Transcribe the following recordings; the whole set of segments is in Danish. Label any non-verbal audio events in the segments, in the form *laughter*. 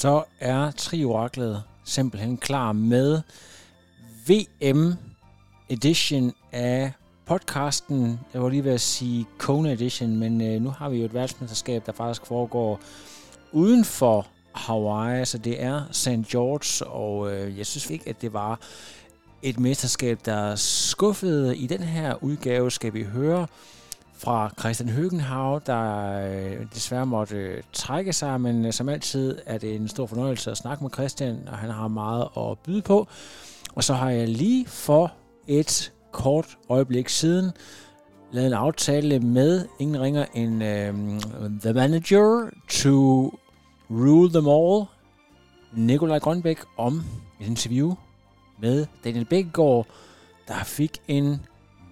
Så er Trioraklet simpelthen klar med VM edition af podcasten. Jeg var lige ved at sige Kona edition, men øh, nu har vi jo et verdensmesterskab, der faktisk foregår uden for Hawaii, så det er St. George, og øh, jeg synes ikke, at det var et mesterskab, der skuffede. I den her udgave skal vi høre fra Christian Høgenhav, der øh, desværre måtte øh, trække sig, men øh, som altid er det en stor fornøjelse at snakke med Christian, og han har meget at byde på. Og så har jeg lige for et kort øjeblik siden lavet en aftale med ingen ringer en øh, The Manager to Rule Them All, Nikolaj Grønbæk, om et interview med Daniel Bækgaard, der fik en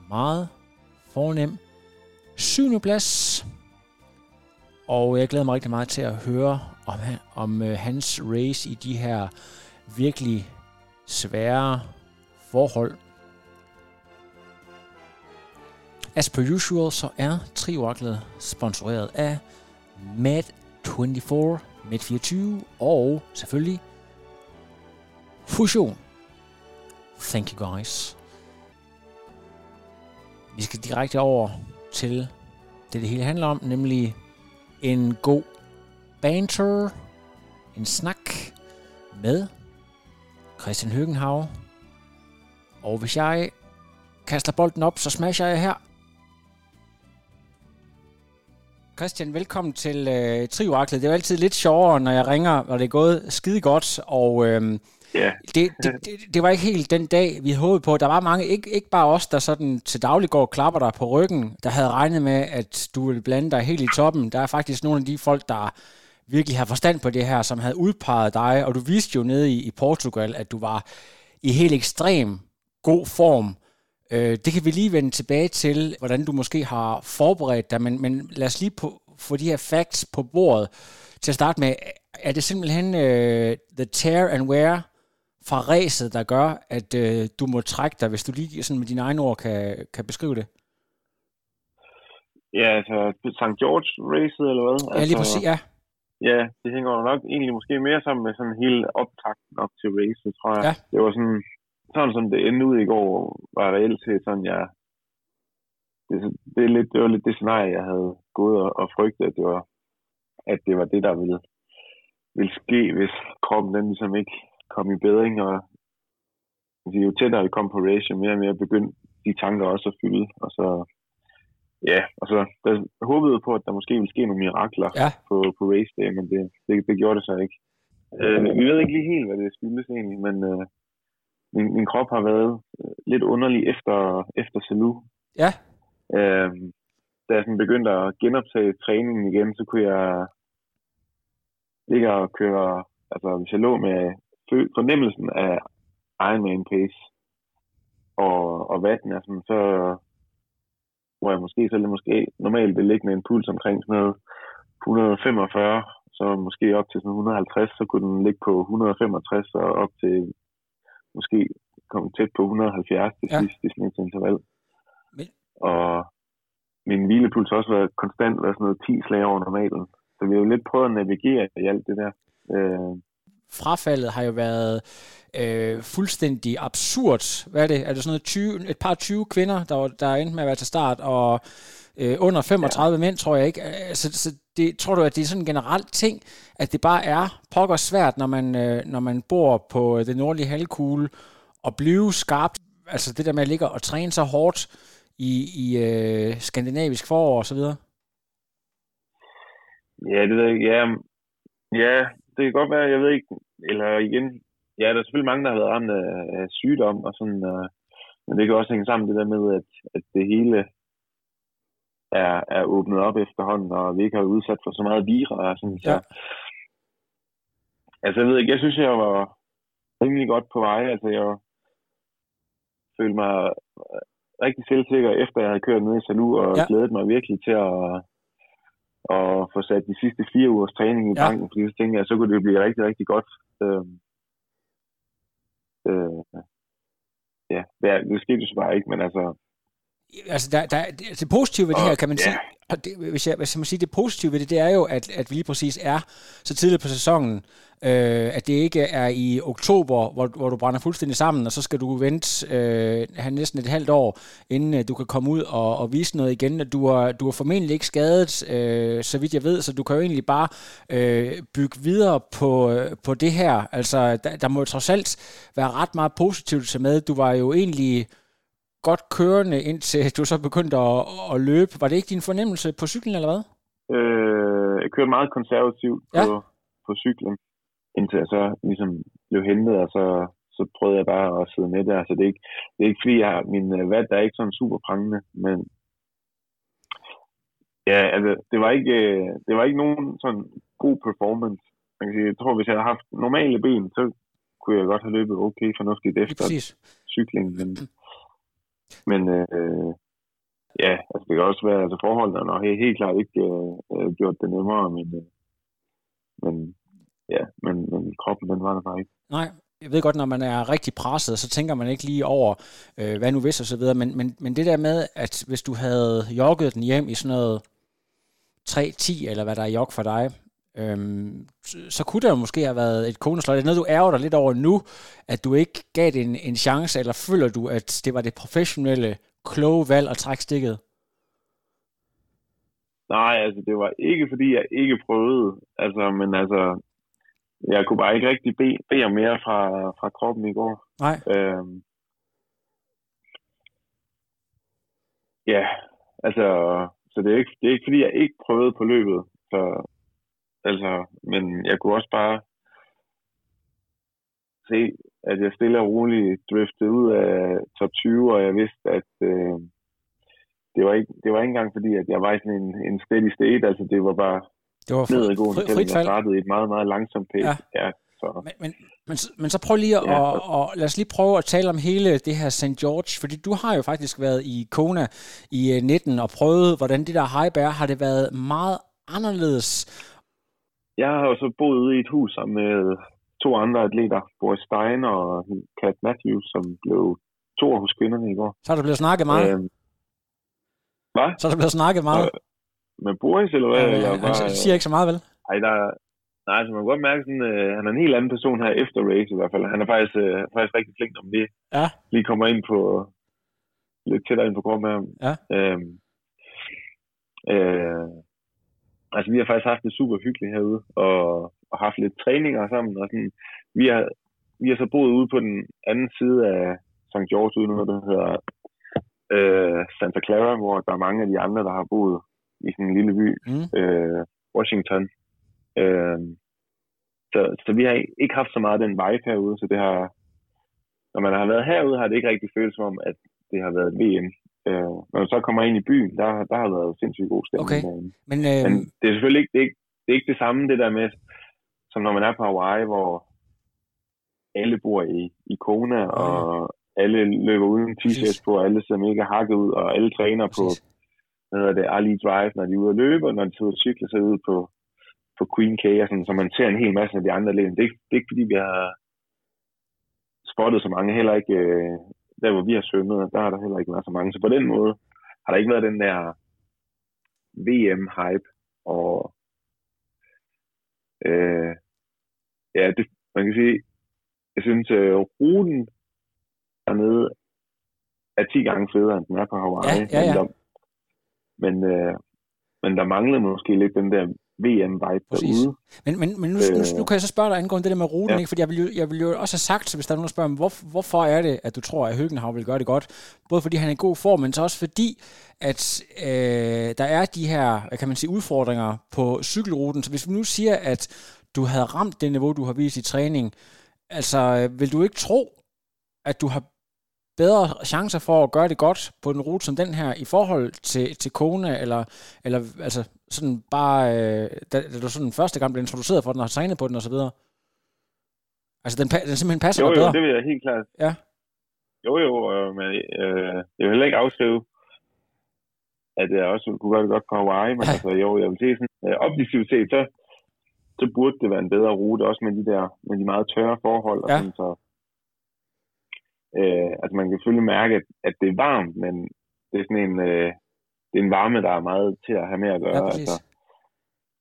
meget fornem syvende plads. Og jeg glæder mig rigtig meget til at høre om, om øh, hans race i de her virkelig svære forhold. As per usual, så er Trioraklet sponsoreret af Mad24, Mad24 og selvfølgelig Fusion. Thank you guys. Vi skal direkte over til det, det hele handler om, nemlig en god banter, en snak med Christian Høgenhav. Og hvis jeg kaster bolden op, så smasher jeg her. Christian, velkommen til øh, Trioraklet. Det er jo altid lidt sjovere, når jeg ringer, og det er gået skide godt, og øh, Ja. det, det, det, det var ikke helt den dag, vi håbede på. Der var mange, ikke, ikke bare os, der sådan til daglig går og klapper dig på ryggen, der havde regnet med, at du ville blande dig helt i toppen. Der er faktisk nogle af de folk, der virkelig har forstand på det her, som havde udpeget dig, og du viste jo nede i, i Portugal, at du var i helt ekstrem god form. Øh, det kan vi lige vende tilbage til, hvordan du måske har forberedt dig, men, men lad os lige på, få de her facts på bordet. Til at starte med, er det simpelthen uh, the tear and wear fra ræset, der gør, at uh, du må trække dig, hvis du lige sådan med dine egne ord kan, kan beskrive det? Ja, altså St. George racet eller hvad? Ja, lige altså, præcis, ja. Ja, det hænger jo nok egentlig måske mere sammen med sådan hele optakten op til racet, tror jeg. Ja. Det var sådan, sådan som det endte ud i går, var reelt set sådan, jeg... Det, det, er lidt, det var lidt det scenarie, jeg havde gået og, og frygtet, at det var, at det var det, der ville, ville ske, hvis kroppen den ligesom ikke kom i bedring, og altså, jo tættere vi kom på race, jo mere og mere begyndte de tanker også at fylde, og så ja, og så der håbede på, at der måske ville ske nogle mirakler Ja. på, på race day, men det, det, det gjorde det så ikke. Øh, vi ved ikke lige helt, hvad det skyldes egentlig, men øh, min, min krop har været øh, lidt underlig efter, efter Salou. Ja, Øh, da jeg sådan begyndte at genoptage træningen igen, så kunne jeg ligge og køre, altså hvis jeg lå med fornemmelsen af Ironman pace og, og vatten, altså, så hvor jeg måske så lidt måske normalt vil ligge med en puls omkring sådan noget 145, så måske op til sådan 150, så kunne den ligge på 165 og op til måske komme tæt på 170 til Ja. sidst i sådan et interval. Men- Og min hvilepuls har også været konstant, været sådan noget 10 slag over normalen. Så vi har jo lidt prøvet at navigere i alt det der. Øh, frafaldet har jo været øh, fuldstændig absurd. Hvad er det? Er det sådan noget 20, et par 20 kvinder, der, var- der er endt med at være til start, og øh, under 35 ja. mænd, tror jeg ikke. Altså, så det, tror du, at det er sådan en generelt ting, at det bare er pokker svært, når man, øh, når man bor på den nordlige halvkugle, og blive skarpt, altså det der med at ligge og træne så hårdt i, i øh, skandinavisk forår og så videre? Ja, det ved jeg ikke. Ja, ja, det kan godt være, jeg ved ikke. Eller igen, ja, der er selvfølgelig mange, der har været ramt af, af sygdom og sådan, uh, men det kan også hænge sammen det der med, at, at det hele er, er åbnet op efterhånden, og vi ikke har udsat for så meget vira og sådan, så... Ja. Altså, jeg ved ikke, jeg synes, jeg var rimelig godt på vej. Altså, jeg følte mig rigtig selvsikker, efter jeg havde kørt ned i Salu, og ja. glædet mig virkelig til at, at få sat de sidste fire ugers træning i Ja. banken, fordi så tænkte jeg, så kunne det blive rigtig, rigtig godt. Øhm, øh, ja, det, skete jo så bare ikke, men altså, Altså, der, der, det, det positive ved det Og- her, kan man ja. sige, og det, hvis, jeg, hvis jeg må sige, det positive ved det, det er jo, at, at vi lige præcis er så tidligt på sæsonen, øh, at det ikke er i oktober, hvor, hvor du brænder fuldstændig sammen, og så skal du vente øh, have næsten et halvt år, inden øh, du kan komme ud og, og vise noget igen. Du er, du er formentlig ikke skadet, øh, så vidt jeg ved, så du kan jo egentlig bare øh, bygge videre på, øh, på det her. Altså, der, der må jo trods alt være ret meget positivt til med. Du var jo egentlig godt kørende, indtil du så begyndte at, at løbe. Var det ikke din fornemmelse på cyklen, eller hvad? øh, jeg kørte meget konservativt på, Ja. på cyklen, indtil jeg så ligesom blev hentet, og så, så prøvede jeg bare at sidde med der. Så det er ikke, det er ikke fordi, jeg, min øh, vat er ikke sådan super prangende, men ja, altså, det var ikke, øh, det var ikke nogen sådan god performance. Man kan sige, jeg tror, hvis jeg havde haft normale ben, så kunne jeg godt have løbet okay fornuftigt efter cyklingen, men, men øh, ja, altså det kan også være, altså forholdene har helt, helt klart ikke øh, øh, gjort det nemmere, men, øh, men ja, men, men kroppen, den var der bare ikke. Nej, jeg ved godt, når man er rigtig presset, så tænker man ikke lige over, øh, hvad nu hvis og så videre, men, men, men det der med, at hvis du havde jogget den hjem i sådan noget 3-10, eller hvad der er jog for dig, øhm, så, kunne der jo måske have været et konesløj. Det er noget, du ærger dig lidt over nu, at du ikke gav det en, en chance, eller føler du, at det var det professionelle, kloge valg at trække stikket? Nej, altså det var ikke fordi, jeg ikke prøvede, altså, men altså, jeg kunne bare ikke rigtig bede, bede om mere fra, fra kroppen i går. Nej. Øhm, ja, altså, så det er, ikke, det er ikke fordi, jeg ikke prøvede på løbet. Så, altså, men jeg kunne også bare se, at jeg stille og roligt driftede ud af top 20, og jeg vidste, at øh, det, var ikke, det var ikke engang fordi, at jeg var i sådan en, en steady state. Altså, det var bare Det var fri, nedadgående, fri, frit jeg startede i et meget, meget langsomt pace. Ja. Ja. så. Men, men, men, men så prøv lige at, Ja. og, og lad os lige prøve at tale om hele det her St. George, fordi du har jo faktisk været i Kona i øh, 19 og prøvet, hvordan det der hype er. Har det været meget anderledes? Jeg har jo så boet ude i et hus sammen med to andre atleter, Boris Stein og Kat Matthews, som blev to hos kvinderne i går. Så er der blevet snakket meget. Øhm, hvad? Så er der blevet snakket meget. Med Boris, eller hvad? Øh, han bare, siger ikke så meget, vel? Ej, der, nej, altså man kan godt mærke, sådan, øh, han er en helt anden person her efter race i hvert fald. Han er faktisk, øh, faktisk rigtig flink, om det Ja. lige kommer ind på lidt tættere ind på kort med ham. Ja. Øhm, øh, altså, vi har faktisk haft det super hyggeligt herude, og, og haft lidt træninger sammen, og sådan, vi har, vi har så boet ude på den anden side af St. George, ude noget, der hedder øh, Santa Clara, hvor der er mange af de andre, der har boet i sådan en lille by, Mm. øh, Washington. Øh, så, så vi har ikke haft så meget den vibe herude, så det har, når man har været herude, har det ikke rigtig følt som om, at det har været et VM. Øh, når man så kommer ind i byen, der, der har været sindssygt god stemning. Okay. Men, øh, Men det er selvfølgelig ikke det, er ikke, det er ikke det samme, det der med, som når man er på Hawaii, hvor alle bor i, i Kona, og alle løber uden t-shirts på, og alle ser mega hakket ud, og alle træner på, præcis. hvad hedder det, Ali Drive, når de er ude at løbe, og når de sidder og cykler, så er de ude på, på Queen K, og sådan, så man ser en hel masse af de andre lægen. Det er, ikke, det er ikke fordi, vi har spottet så mange, heller ikke øh, der, hvor vi har svømmet, der har der heller ikke været så mange. Så på den måde har der ikke været den der VM-hype, og øh, ja, det, man kan sige, jeg synes, øh, ruten dernede er 10 gange federe, end den er på Hawaii. Ja, ja, ja. Men, der, men, øh, men der manglede måske lidt den der VM-vibe derude. Men, men, men nu, nu, nu kan jeg så spørge dig angående det der med ruten, ja. Ikke? fordi jeg vil, jo, jeg vil jo også have sagt, hvis der er nogen, der spørger, hvor, hvorfor er det, at du tror, at Høgenhav vil gøre det godt? Både fordi han er i god form, men så også fordi, at øh, der er de her, kan man sige, udfordringer på cykelruten. Så hvis vi nu siger, at du havde ramt det niveau, du har vist i træning, altså, vil du ikke tro, at du har bedre chancer for at gøre det godt på en rute som den her, i forhold til, til Kona, eller, eller altså, sådan bare, øh, da, da du sådan første gang blev introduceret for den, og trænet på den, og så videre? Altså, den, den simpelthen passer jo, jo, bedre? Jo, det vil jeg helt klart. Ja. Jo, jo, øh, men øh, jeg vil heller ikke afskrive, at jeg også kunne gøre det godt på Hawaii, men ja. altså, jo, jeg vil sige sådan, øh, objektivt set, så, så burde det være en bedre rute, også med de der, med de meget tørre forhold, og ja. sådan, så, øh, altså man kan selvfølgelig mærke, at, at det er varmt, men det er sådan en, øh, det er en varme, der er meget til at have med at gøre, ja, altså,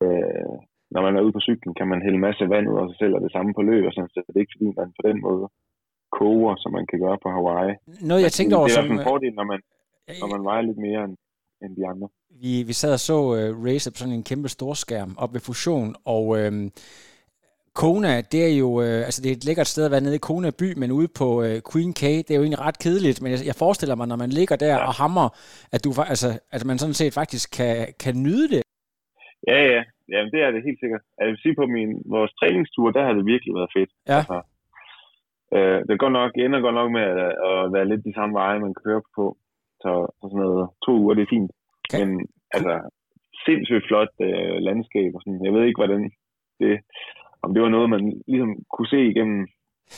øh, når man er ude på cyklen, kan man hælde masse vand ud af sig selv, og det samme på løb, og sådan, så det er ikke fordi, man på den måde koger, som man kan gøre på Hawaii. Noget, jeg tænkte over det er som... en fordel, når man, når man vejer lidt mere end, end de andre. Vi, vi sad og så uh, race på sådan en kæmpe storskærm op ved Fusion, og uh, Kona, det er jo, uh, altså det er et lækkert sted at være nede i Kona by, men ude på uh, Queen K, det er jo egentlig ret kedeligt, men jeg, jeg forestiller mig, når man ligger der ja. og hammer, at du altså, at man sådan set faktisk kan, kan nyde det. Ja, ja, ja, det er det helt sikkert. Jeg vil sige, på min, vores træningstur, der har det virkelig været fedt. Ja. Altså, øh, det går nok, ender godt nok med at, at være lidt de samme veje, man kører på. Så, så sådan noget to uger, det er fint. Okay. Men altså, sindssygt flot øh, landskab og sådan. Jeg ved ikke, hvordan det, om det var noget, man ligesom kunne se igennem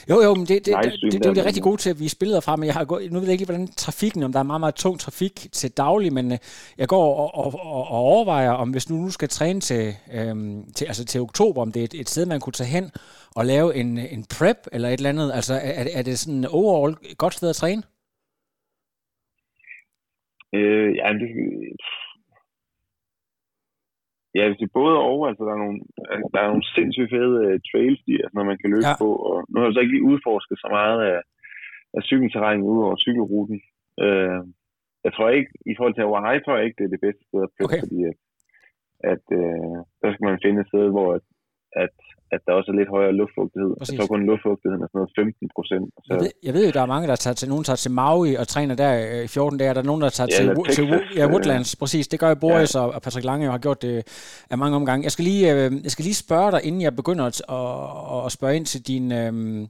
jo, jo, men det, det, det, det, det er jo rigtig gode til at vise billeder fra, men jeg har gået, nu ved jeg ikke lige, hvordan trafikken, om der er meget, meget tung trafik til daglig, men øh, jeg går og, og, og, og overvejer, om hvis nu, nu skal træne til, øhm, til, altså til oktober, om det er et, et sted, man kunne tage hen og lave en, en prep eller et eller andet. Altså, er, er det sådan overall et godt sted at træne? Øh, ja, det, Ja, det er både og. Altså, der er nogle, der er nogle sindssygt fede uh, trails, de, altså, når man kan løbe ja. på. Og nu har jeg så ikke lige udforsket så meget af, af cykelterrænet ud over cykelruten. Uh, jeg tror ikke, i forhold til Hawaii, tror jeg ikke, det er det bedste sted at flytte, okay. fordi at, at uh, der skal man finde et sted, hvor at, at at der også er lidt højere luftfugtighed. Præcis. Jeg tror kun luftfugtigheden er sådan noget 15 procent. Så... Jeg, ved, jeg ved jo, der er mange, der tager til, nogen tager til Maui og træner der i 14 dage. Der er nogen, der tager ja, til, Texas, til ja, Woodlands. Præcis, det gør Boris ja. og Patrick Lange og har gjort det af mange omgange. Jeg skal lige, øh, jeg skal lige spørge dig, inden jeg begynder at, at, at spørge ind til din øhm,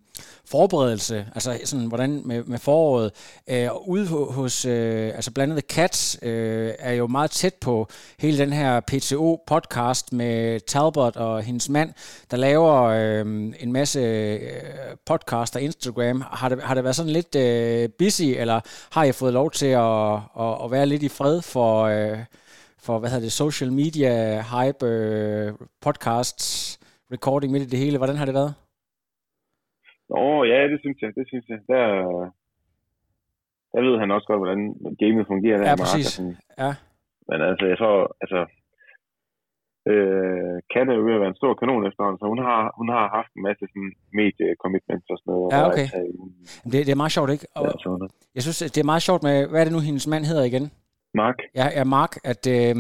forberedelse, altså sådan, hvordan med, med foråret. Øh, ude hos, øh, altså blandt andet Cats øh, er jo meget tæt på hele den her PTO-podcast med Talbot og hendes mand, der laver øh, en masse øh, podcast og Instagram. Har det, har det været sådan lidt øh, busy, eller har jeg fået lov til at, at, at være lidt i fred for, øh, for hvad hedder det, social media, hype, øh, podcasts, recording midt i det hele? Hvordan har det været? Åh, oh, ja, det synes jeg, det synes jeg. Der, der ved han også godt, hvordan gamet fungerer der ja, præcis. Ja. Men altså, jeg tror, altså, Øh, kan er ved at være en stor kanon efterhånden, så hun har, hun har haft en masse sådan, medie-commitments og sådan noget. Ja, okay. Det, det er meget sjovt, ikke? Og, ja, jeg synes, det er meget sjovt med, hvad er det nu, hendes mand hedder igen? Mark. Ja, ja Mark, at øh,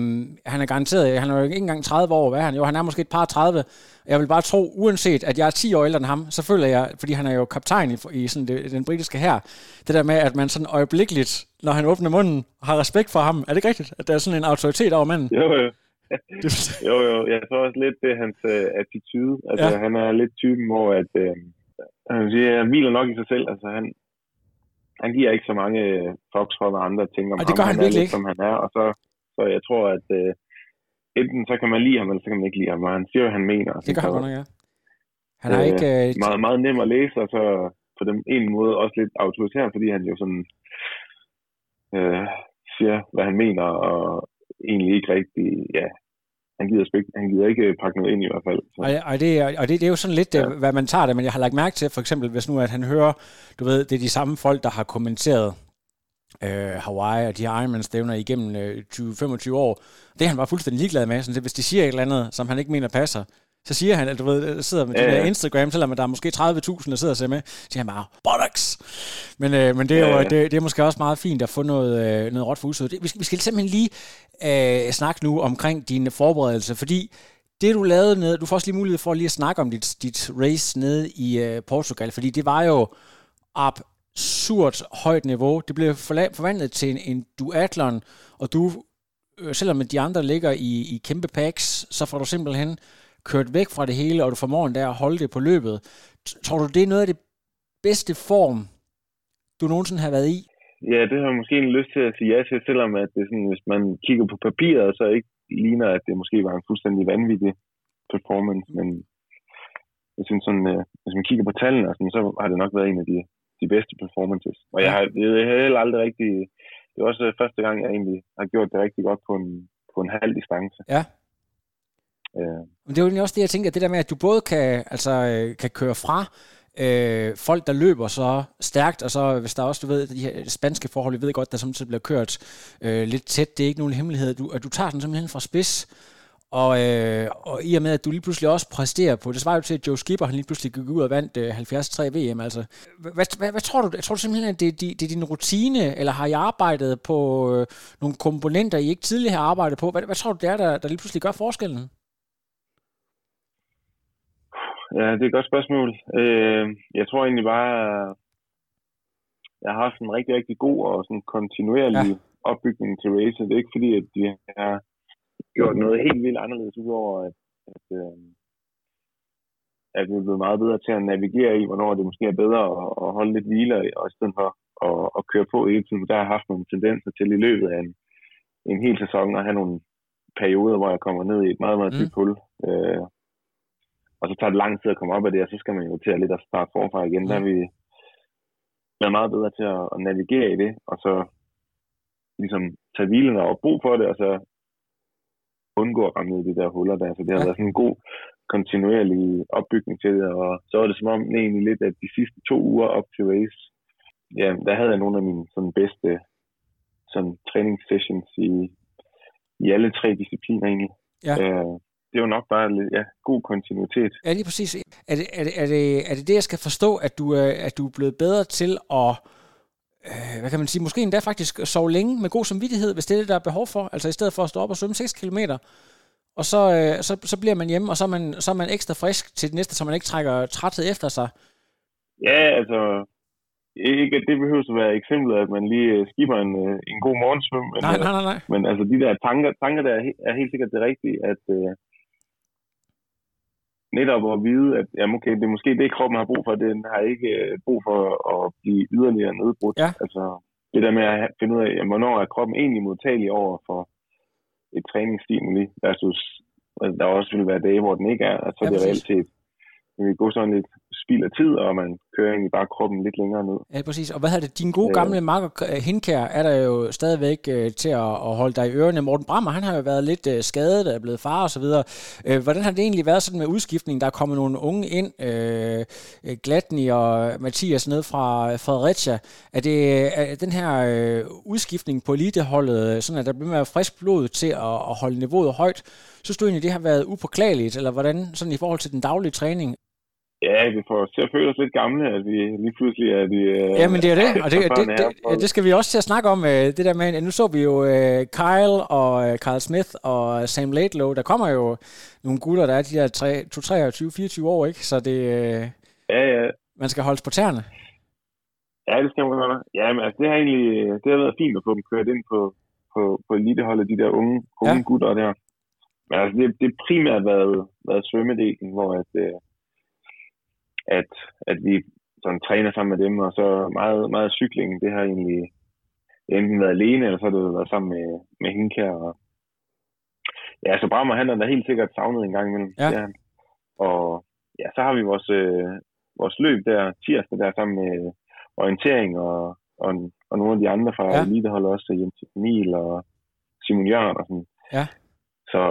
han er garanteret, han er jo ikke engang 30 år, hvad er han? Jo, han er måske et par 30. Jeg vil bare tro, uanset at jeg er 10 år ældre end ham, så føler jeg, fordi han er jo kaptajn i, i sådan det, den britiske her, det der med, at man sådan øjeblikkeligt, når han åbner munden, har respekt for ham. Er det ikke rigtigt, at der er sådan en autoritet over manden? Jo, jo. Jo, jo, jeg tror også lidt, det er hans uh, attitude. Altså, ja. han er lidt typen, hvor at, uh, han, siger, han hviler nok i sig selv. Altså, han, han giver ikke så mange uh, fucks for, hvad andre tænker om ham. det gør ham. han, han er lidt, som han er. Og så, så jeg tror, at uh, enten så kan man lide ham, eller så kan man ikke lide ham. Og han siger, hvad han mener. Det gør han godt nok, ja. Han er uh, ikke... Uh, meget, meget nem at læse, og så på den ene måde også lidt autoritær, fordi han jo sådan uh, siger, hvad han mener, og egentlig ikke rigtig, ja, han gider, spik- han gider ikke pakke noget ind i hvert fald. Så. Og, og, det, og det, det er jo sådan lidt, ja. hvad man tager det, men jeg har lagt mærke til, for eksempel, hvis nu at han hører, du ved, det er de samme folk, der har kommenteret øh, Hawaii og de her Ironman-stævner igennem øh, 20-25 år. Det er han bare fuldstændig ligeglad med. Sådan, hvis de siger et eller andet, som han ikke mener passer, så siger han, at du ved, der sidder med ja, ja. Instagram, selvom der er måske 30.000, der sidder og ser med, så siger han bare, bollocks! Men, øh, men det, er jo, ja, ja. Det, det, er måske også meget fint at få noget, øh, noget råt for udsøget. Vi skal, vi skal simpelthen lige øh, snakke nu omkring dine forberedelser, fordi det du lavede nede, du får også lige mulighed for lige at snakke om dit, dit race nede i øh, Portugal, fordi det var jo absurd højt niveau. Det blev forvandlet til en, en duatlon, og du, øh, selvom de andre ligger i, i kæmpe packs, så får du simpelthen kørt væk fra det hele, og du formår endda at holde det på løbet. Tror du, det er noget af det bedste form, du nogensinde har været i? Ja, det har jeg måske en lyst til at sige ja til, selvom at det sådan, hvis man kigger på papiret, så ikke ligner, at det måske var en fuldstændig vanvittig performance, men jeg synes sådan, øh, hvis man kigger på tallene, sådan, så har det nok været en af de, de bedste performances. Og jeg har, jeg har heller aldrig rigtig, det er også første gang, jeg egentlig har gjort det rigtig godt på en, på en halv distance. Ja. Øh. Men det er jo også det, jeg tænker, det der med, at du både kan, altså, øh, kan køre fra øh, folk, der løber så stærkt, og så hvis der også, du ved, de her spanske forhold, vi ved godt, der samtidig bliver kørt øh, lidt tæt, det er ikke nogen hemmelighed, du, at du tager den simpelthen fra spids, og, øh, og i og med, at du lige pludselig også præsterer på, det svarer jo til, at Joe Skipper, han lige pludselig gik ud og vandt øh, 73 VM, altså. Hvad, hvad, hvad tror du? Jeg tror du simpelthen, at det, det, det er din rutine, eller har I arbejdet på øh, nogle komponenter, I ikke tidligere har arbejdet på? Hvad, hvad tror du, det er, der, der lige pludselig gør forskellen? Ja, det er et godt spørgsmål. Øh, jeg tror egentlig bare, jeg har haft en rigtig, rigtig god og sådan kontinuerlig ja. opbygning til race. Det er ikke fordi, at de har gjort noget helt vildt anderledes, udover at, at, øh, at vi er blevet meget bedre til at navigere i, hvornår det måske er bedre at, at holde lidt hvile, og i stedet for at, at køre på hele tiden. Der har jeg haft nogle tendenser til i løbet af en, en hel sæson at have nogle perioder, hvor jeg kommer ned i et meget, meget dybt mm. hul. Øh, og så tager det lang tid at komme op af det, og så skal man jo til at lidt at starte forfra igen. Der er vi været meget bedre til at, at navigere i det, og så ligesom tage hvilen og brug for det, og så undgå at ramme i de der huller der. Så det har ja. været sådan en god kontinuerlig opbygning til det, og så var det som om egentlig lidt, at de sidste to uger op til race, ja, der havde jeg nogle af mine sådan bedste sådan træningssessions i, i alle tre discipliner egentlig. Ja. Øh, det er jo nok bare ja, god kontinuitet. Ja, lige præcis. Er det, er, det, er, det, er det det, jeg skal forstå, at du, at du er blevet bedre til at øh, hvad kan man sige, måske endda faktisk sove længe med god samvittighed, hvis det er det, der er behov for. Altså i stedet for at stå op og svømme 6 km, og så, øh, så, så bliver man hjemme, og så er man, så er man ekstra frisk til det næste, så man ikke trækker træthed efter sig. Ja, altså, ikke at det behøver at være eksemplet, at man lige øh, skipper en, øh, en god morgensvøm. Men, nej, nej, nej, nej. Men altså, de der tanker, tanker der er helt sikkert det rigtige, at, øh, netop at vide, at jamen okay, det er måske det, kroppen har brug for. Den har ikke øh, brug for at blive yderligere nedbrudt. Ja. Altså, det der med at finde ud af, jamen, hvornår er kroppen egentlig modtagelig over for et træningsstimuli, versus altså, der også vil være dage, hvor den ikke er, altså ja, det er reelt set vi gå sådan lidt spild af tid, og man kører egentlig bare kroppen lidt længere ned. Ja, præcis. Og hvad hedder det? Din gode gamle øh, makker Hinkær er der jo stadigvæk øh, til at, at holde dig i ørerne. Morten Brammer, han har jo været lidt øh, skadet, er blevet far og så videre. Øh, hvordan har det egentlig været sådan med udskiftning? Der er kommet nogle unge ind, øh, Glatny og Mathias ned fra Fredericia. Er det er den her øh, udskiftning på eliteholdet, sådan at der bliver mere frisk blod til at, at holde niveauet højt? Synes du egentlig, det har været upåklageligt, eller hvordan sådan i forhold til den daglige træning? Ja, vi får til at føle os lidt gamle, at vi lige pludselig er de... Ja, men det er det, og det, *laughs* det, det, det, det skal vi også til at snakke om, øh, det der med, nu så vi jo uh, Kyle og Carl Smith og Sam Laidlow, der kommer jo nogle gutter, der er de der 23-24 år, ikke? Så det... Ja, ja. Man skal holdes på tæerne. Ja, det skal man gøre. Ja, men altså, det har egentlig det har været fint at få dem kørt ind på, på, på eliteholdet, de der unge, unge ja. gutter der. Men altså, det, det primært været, været svømmedelen, hvor at, at, at vi sådan træner sammen med dem, og så meget, meget cykling, det har egentlig enten været alene, eller så har det været sammen med, med Hinkær. Og, ja, så Brammer, han er da helt sikkert savnet en gang imellem. Ja. ja. Og ja, så har vi vores, øh, vores løb der, tirsdag der, sammen med orientering og, og, og nogle af de andre fra ja. eliteholdet også, Jens Emil og Simon Jørgen og sådan. Ja. Så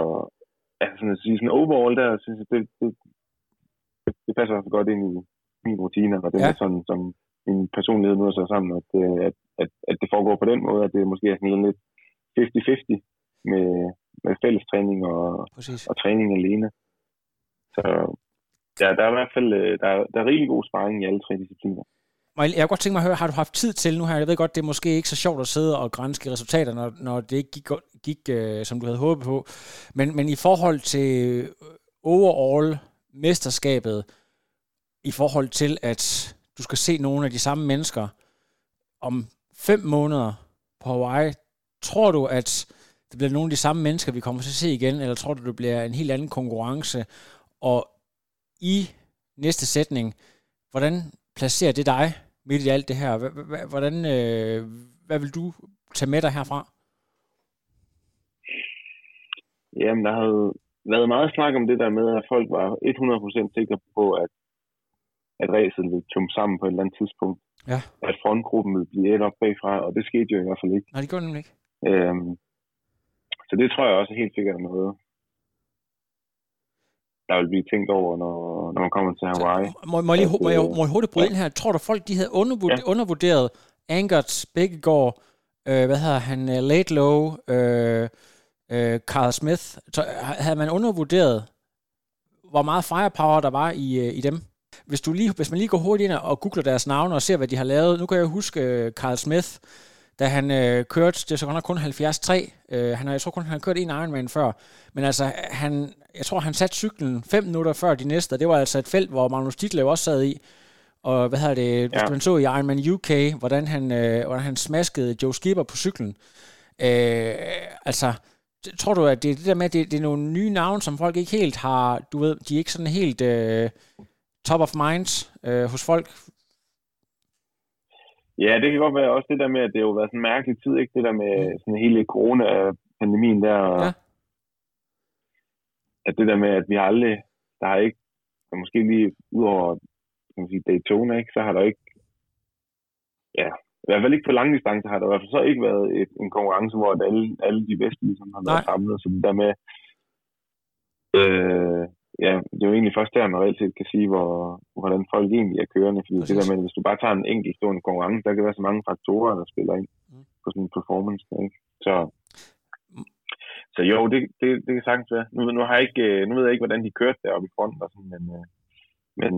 ja, sådan at sige, sådan overall der, synes jeg, det, det, det passer også godt ind i min rutine, og det ja. er sådan, som min personlighed nu er så sammen, at, øh, at, at, at det foregår på den måde, at det måske er sådan lidt 50-50 med, med fælles træning og, og træning alene. Så ja, der er i hvert fald øh, der, der er rigtig god sparring i alle tre discipliner. Jeg kunne godt tænke mig at høre, har du haft tid til nu her? Jeg ved godt, det er måske ikke så sjovt at sidde og grænske resultater, når, når det ikke gik, gik uh, som du havde håbet på. Men, men i forhold til overall mesterskabet i forhold til, at du skal se nogle af de samme mennesker om fem måneder på Hawaii. Tror du, at det bliver nogle af de samme mennesker, vi kommer til at se igen, eller tror du, det bliver en helt anden konkurrence? Og i næste sætning, hvordan placerer det dig midt i alt det her? Hvordan, øh, hvad vil du tage med dig herfra? Jamen, der havde været meget snak om det der med, at folk var 100% sikre på, at, at racet ville tømme sammen på et eller andet tidspunkt. Ja. At frontgruppen ville blive et op bagfra, og det skete jo i hvert fald ikke. Nej, det gjorde nemlig ikke. Øhm, så det tror jeg også helt sikkert noget, der vil blive tænkt over, når, når man kommer til Hawaii. Så, må, må, jeg lige, må, jeg, må jeg hurtigt bryde ja. ind her? Tror du, folk de havde undervurderet, ja. undervurderet Angert, Bækkegaard, øh, hvad hedder han, uh, Late Low, øh, øh, Carl Smith, så havde man undervurderet, hvor meget firepower der var i, øh, i dem? Hvis, du lige, hvis man lige går hurtigt ind og googler deres navne og ser, hvad de har lavet. Nu kan jeg huske øh, Carl Smith, da han øh, kørte, det er så godt nok kun 73. Øh, han har, jeg tror kun, han har kørt en Ironman før. Men altså, han, jeg tror, han satte cyklen 5 minutter før de næste. Det var altså et felt, hvor Magnus Ditlev også sad i. Og hvad hedder det, hvis ja. man så i Ironman UK, hvordan han, øh, hvordan han smaskede Joe Skipper på cyklen. Øh, altså, tror du, at det er det der med, at det, det er nogle nye navne, som folk ikke helt har, du ved, de er ikke sådan helt øh, top of mind øh, hos folk? Ja, det kan godt være også det der med, at det har jo været sådan en mærkelig tid, ikke? Det der med mm. sådan hele corona-pandemien der, og ja. at det der med, at vi har aldrig, der har ikke, der måske lige ud over kan man sige, Daytona, ikke? så har der ikke, ja, i hvert fald ikke på lange distancer har der i hvert fald så ikke været et, en konkurrence, hvor alle, alle de bedste ligesom har været Nej. samlet. Så det der med, øh, ja, det er jo egentlig først der, man reelt set kan sige, hvor, hvordan folk egentlig er kørende. Fordi Præcis. det der med, hvis du bare tager en enkelt stående konkurrence, der kan være så mange faktorer, der spiller ind mm. på sådan en performance. Ikke? Så, så jo, det, det, det kan sagtens være. Nu, nu, har jeg ikke, nu ved jeg ikke, hvordan de kørte deroppe i fronten, og sådan, men, øh, men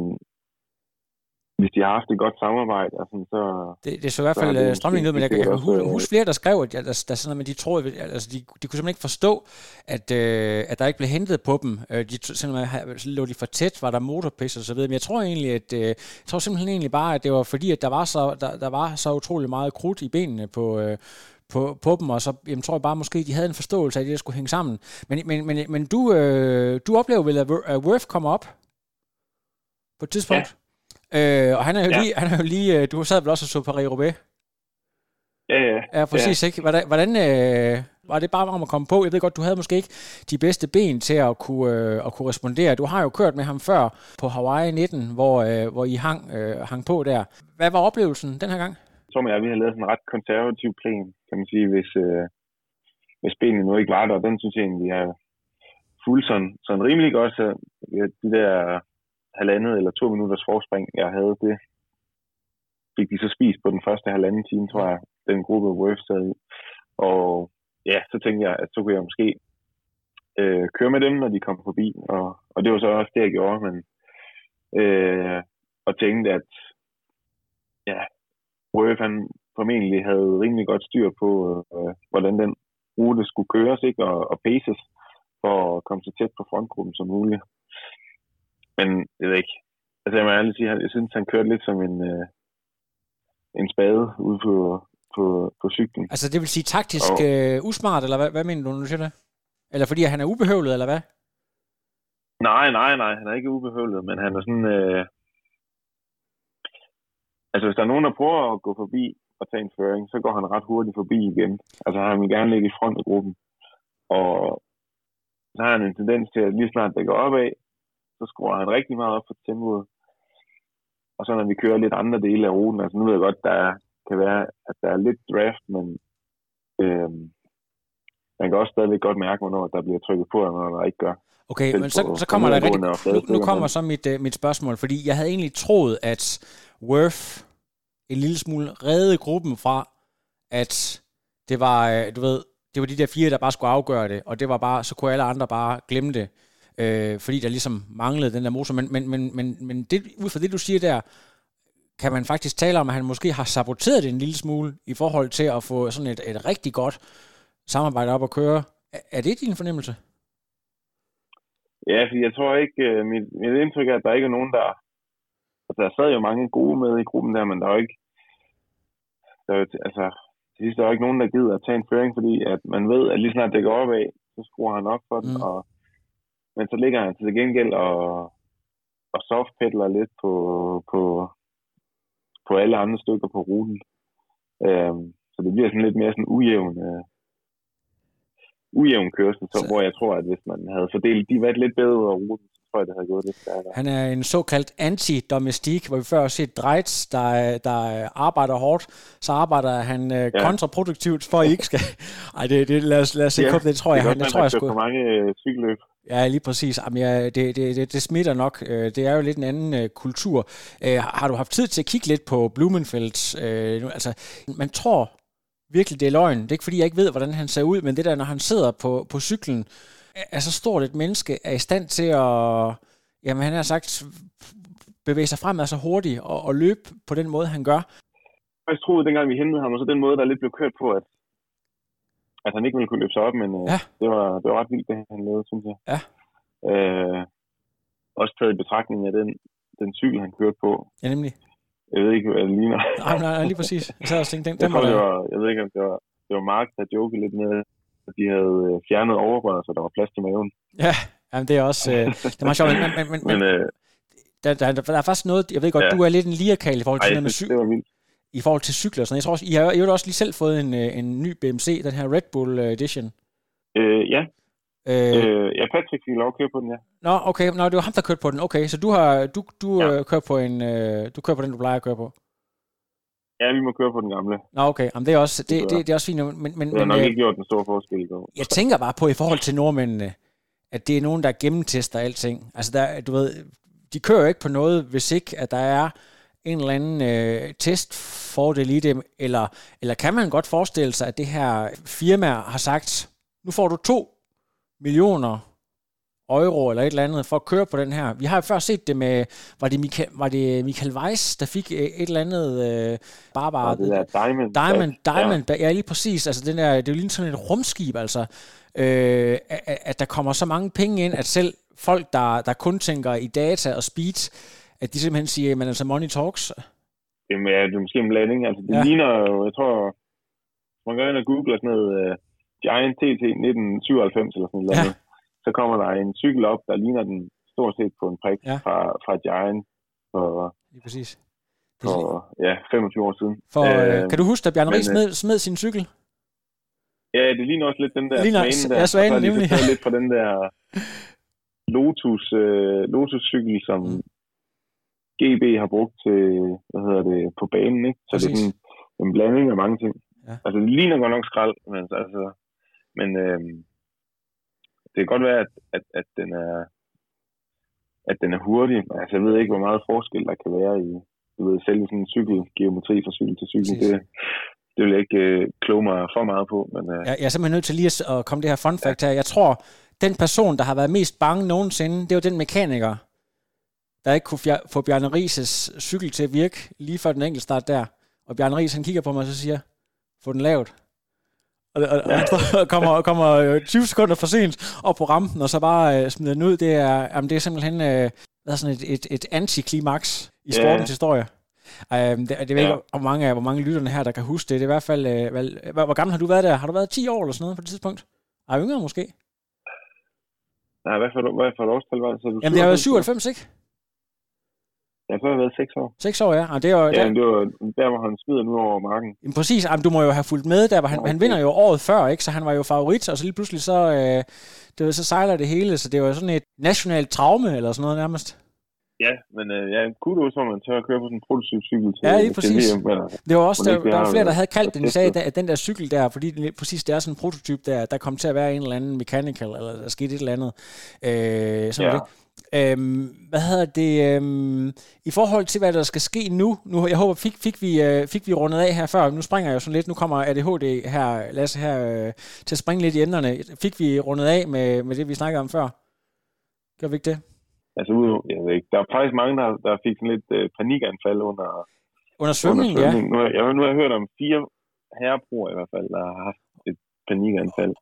hvis de har haft et godt samarbejde, altså, så... Det, det så i hvert fald øh, strømningen ud, men jeg kan huske, huske flere, der skrev, at der, der, sådan, at de troede, altså, de, de kunne simpelthen ikke forstå, at, øh, at der ikke blev hentet på dem. Øh, de, simpelthen, så lå de for tæt, var der motorpis og så videre. Men jeg tror egentlig, at øh, jeg tror simpelthen egentlig bare, at det var fordi, at der var så, der, der var så utrolig meget krudt i benene på, øh, på, på dem, og så jamen, tror jeg bare, måske de havde en forståelse af, at det skulle hænge sammen. Men, men, men, men du, øh, du oplever vel, at Worth kommer op på et tidspunkt? Ja. Øh, og han er jo ja. lige, han er jo lige, øh, du sad vel også og så Paris-Roubaix? Ja, ja. Ja, præcis, ja. ikke? Hvordan, hvordan øh, var det bare om at komme på? Jeg ved godt, du havde måske ikke de bedste ben til at kunne, øh, at kunne respondere. Du har jo kørt med ham før på Hawaii 19, hvor, øh, hvor I hang, øh, hang på der. Hvad var oplevelsen den her gang? Og jeg, vi har lavet sådan en ret konservativ plan, kan man sige, hvis, øh, hvis benene nu ikke var der. Den synes jeg egentlig, vi har fuldt sådan, sådan rimelig godt. Så de der halvandet eller to minutters forspring, jeg havde, det fik de så spist på den første halvanden time, tror jeg, den gruppe Worth sad i. Og ja, så tænkte jeg, at så kunne jeg måske øh, køre med dem, når de kom forbi. Og, og det var så også det, jeg gjorde. Men, øh, og tænkte, at ja, Worth han formentlig havde rimelig godt styr på, øh, hvordan den rute skulle køres ikke? Og, og paces for at komme så tæt på frontgruppen som muligt. Men jeg ved ikke. Altså jeg må ærligt sige, jeg synes, han kørte lidt som en, øh, en spade ude på, på, på cyklen. Altså det vil sige taktisk og, øh, usmart, eller hvad, hvad mener du, når du siger det? Eller fordi han er ubehøvlet, eller hvad? Nej, nej, nej. Han er ikke ubehøvlet, men han er sådan... Øh, altså hvis der er nogen, der prøver at gå forbi og tage en føring, så går han ret hurtigt forbi igen. Altså han vil gerne ligge i front af gruppen. Og så har han en tendens til, at lige snart det går opad, så skruer han rigtig meget op for tempoet. Og så når vi kører lidt andre dele af ruten, altså nu ved jeg godt, der kan være, at der er lidt draft, men øhm, man kan også stadigvæk godt mærke, hvornår der bliver trykket på, og når der ikke gør. Okay, men så, så kommer der rigtig, nu, nu kommer så mit, uh, mit spørgsmål, fordi jeg havde egentlig troet, at Worth en lille smule redde gruppen fra, at det var, øh, du ved, det var de der fire, der bare skulle afgøre det, og det var bare, så kunne alle andre bare glemme det øh, fordi der ligesom manglede den der motor. Men, men, men, men, men det, ud fra det, du siger der, kan man faktisk tale om, at han måske har saboteret det en lille smule i forhold til at få sådan et, et rigtig godt samarbejde op at køre. Er, er det din fornemmelse? Ja, for jeg tror ikke, uh, mit, mit indtryk er, at der ikke er nogen, der... Altså, der sad jo mange gode med i gruppen der, men der er jo ikke... Der er jo, altså, til sidst der er jo ikke nogen, der gider at tage en føring, fordi at man ved, at lige snart det går opad, så skruer han op for den, mm. og men så ligger han til gengæld og, og softpedler lidt på, på, på alle andre stykker på ruten. Øhm, så det bliver sådan lidt mere sådan ujævn, øh, ujævn kørsel, så, Så- hvor jeg tror, at hvis man havde fordelt de været lidt bedre over ruten, så tror jeg, det havde gået lidt stærkere. Han er en såkaldt anti-domestik, hvor vi før har set Dreitz, der, der arbejder hårdt, så arbejder han øh, Ja. kontraproduktivt, for at I ikke skal... Ej, det, det, lad, os, lad os se ja, det tror jeg, det han, godt tror jeg kører for mange øh, cykelløb. Ja, lige præcis. Jamen, ja, det, det, det, det smitter nok. Øh, det er jo lidt en anden øh, kultur. Øh, Har du haft tid til at kigge lidt på Blumenfeldt? Øh, nu, altså, man tror virkelig, det er løgn. Det er ikke, fordi jeg ikke ved, hvordan han ser ud, men det der, når han sidder på, på cyklen, er så stort et menneske, er i stand til at, jamen han har sagt, bevæge sig fremad så hurtigt og, og løbe på den måde, han gør. Jeg troede, dengang vi hentede ham, og så den måde, der lidt blev kørt på, at, at han ikke ville kunne løbe sig op, men øh, Ja. det, var, det var ret vildt, det han lavede, synes jeg. Ja. Øh, også taget i betragtning af den, den cykel, han kørte på. Ja, nemlig. Jeg ved ikke, hvad det ligner. Nej, nej, nej, lige præcis. Jeg sad og tænkte, den, Jeg, den tror, det var, jeg ved ikke, om det var, det var Mark, der jokede lidt med, at de havde øh, fjernet overrøret, så der var plads til maven. Ja, jamen, det er også... Øh, det er meget sjovt, men, men, men, Men *laughs* men øh, der, der, der, er faktisk noget, jeg ved godt, Ja. du er lidt en lierkal i forhold ej, til, jeg det med cy- det var vildt. I forhold til cykler og sådan. Jeg tror også, I har jo også lige selv fået en, øh, en ny BMC, den her Red Bull øh, Edition. Øh, ja, Øh, øh, ja, Patrick fik lov at køre på den, ja. Nå, okay, nå, det var ham, der kørte på den. Okay, så du har du, du Ja. øh, kører på en øh, du kører på den, du plejer at køre på. Ja, vi må køre på den gamle. Nå, okay, jamen, det er også det, Det det, det er også fint, men, men, Det har men nok øh, ikke gjort den store forskel i går. jeg tænker bare på i forhold til nordmændene, at det er nogen, der gennemtester alting. Altså, der, du ved, de kører jo ikke på noget, hvis ikke, at der er en eller anden øh, testfordel i det, eller, eller kan man godt forestille sig, at det her firma har sagt, nu får du to millioner euro eller et eller andet for at køre på den her. Vi har jo før set det med, var det Michael, var det Michael Weiss, der fik øh, et eller andet øh, bare bare det der Diamond. Diamond, Ja. Diamond, ja. ja lige præcis, altså den der, det er jo lige sådan et rumskib, altså, øh, at, at der kommer så mange penge ind, at selv folk, der, der kun tænker i data og speed, at de simpelthen siger, men altså money talks. Jamen, ja, det er måske en blanding. Altså, det Ja. ja. ligner jo, jeg tror, man går ind og googler sådan noget uh, Giant TT 1997 eller sådan noget, Ja. ja. så kommer der en cykel op, der ligner den stort set på en prik Ja. ja. fra, fra Giant for, Lige præcis. For er, ja, 25 år siden. for, øh, kan du huske, at Bjarne Ries øh, smed, smed sin cykel? Ja, det ligner også lidt den der Ligner- svane der. ja, svanen, og så har de lidt fra den der Lotus, øh, Lotus-cykel, som Mm. GB har brugt til, hvad hedder det, på banen, ikke? Så det Præcis. er sådan en blanding af mange ting. Ja. Altså, det ligner godt nok skrald, men altså, men øhm, det kan godt være, at, at, at den er at den er hurtig. Altså, jeg ved ikke, hvor meget forskel der kan være i du ved, selve sådan en cykelgeometri fra cykel til cykel. Præcis. Det, det vil jeg ikke øh, kloge mig for meget på, men øh, Jeg, jeg er simpelthen nødt til lige at, komme det her fun fact her. Jeg tror, den person, der har været mest bange nogensinde, det var den mekaniker, der ikke kunne få Bjarne Rises cykel til at virke lige før den enkelte start der. Og Bjarne Ries, han kigger på mig og så siger, få den lavet. Og, og, og, og kommer, kommer øh, 20 sekunder for sent op på rampen, og så bare øh, smider den ud. Det er, jamen, det er simpelthen øh, hvad er sådan et, et, et antiklimaks i sportens historie. Um, det, det ved ikke, hvor mange, hvor mange lytterne her, der kan huske det. Det er i hvert fald... Øh, vel, hvor, hvor gammel har du været der? Har du været 10 år eller sådan noget på det tidspunkt? Ej, yngre måske. nej, hvad for, hvad for et årstal var det? Så Jamen, det har været 97? 97, ikke? Ja, så har jeg været 6 år. 6 år, ja. Jamen, det er jo, Ja, der, det var der, hvor han smider nu over marken. jamen, præcis. Jamen, du må jo have fulgt med der, hvor han, Ja, han okay. vinder jo året før, ikke? Så han var jo favorit, og så lige pludselig så, øh, det var, så sejler det hele. Så det var sådan et nationalt traume, eller sådan noget nærmest. Ja, men øh, ja, kudos, hvor man tør at køre på sådan en prototypcykel til, Ja, lige til præcis. VM. Men, Det var også, der, det der var flere, der havde kaldt den, de sagde, at den der cykel der, fordi lige præcis det er sådan en prototyp der, der kom til at være en eller anden mechanical, eller der skete et eller andet. Øh, sådan ja. det. Øhm, hvad hedder det? Øhm, I forhold til, hvad der skal ske nu, nu jeg håber, fik, fik, vi, øh, fik vi rundet af her før, nu springer jeg jo sådan lidt, nu kommer ADHD her, Lasse her, øh, til at springe lidt i enderne. Fik vi rundet af med, med det, vi snakkede om før? Gør vi ikke det? altså, jeg ved ikke, der er faktisk mange, der, der fik sådan lidt øh, panikanfald under, Under svømning, under ja. svømning. Nu, har, jeg, nu har jeg hørt om fire herrebroer i hvert fald, der har haft et panikanfald.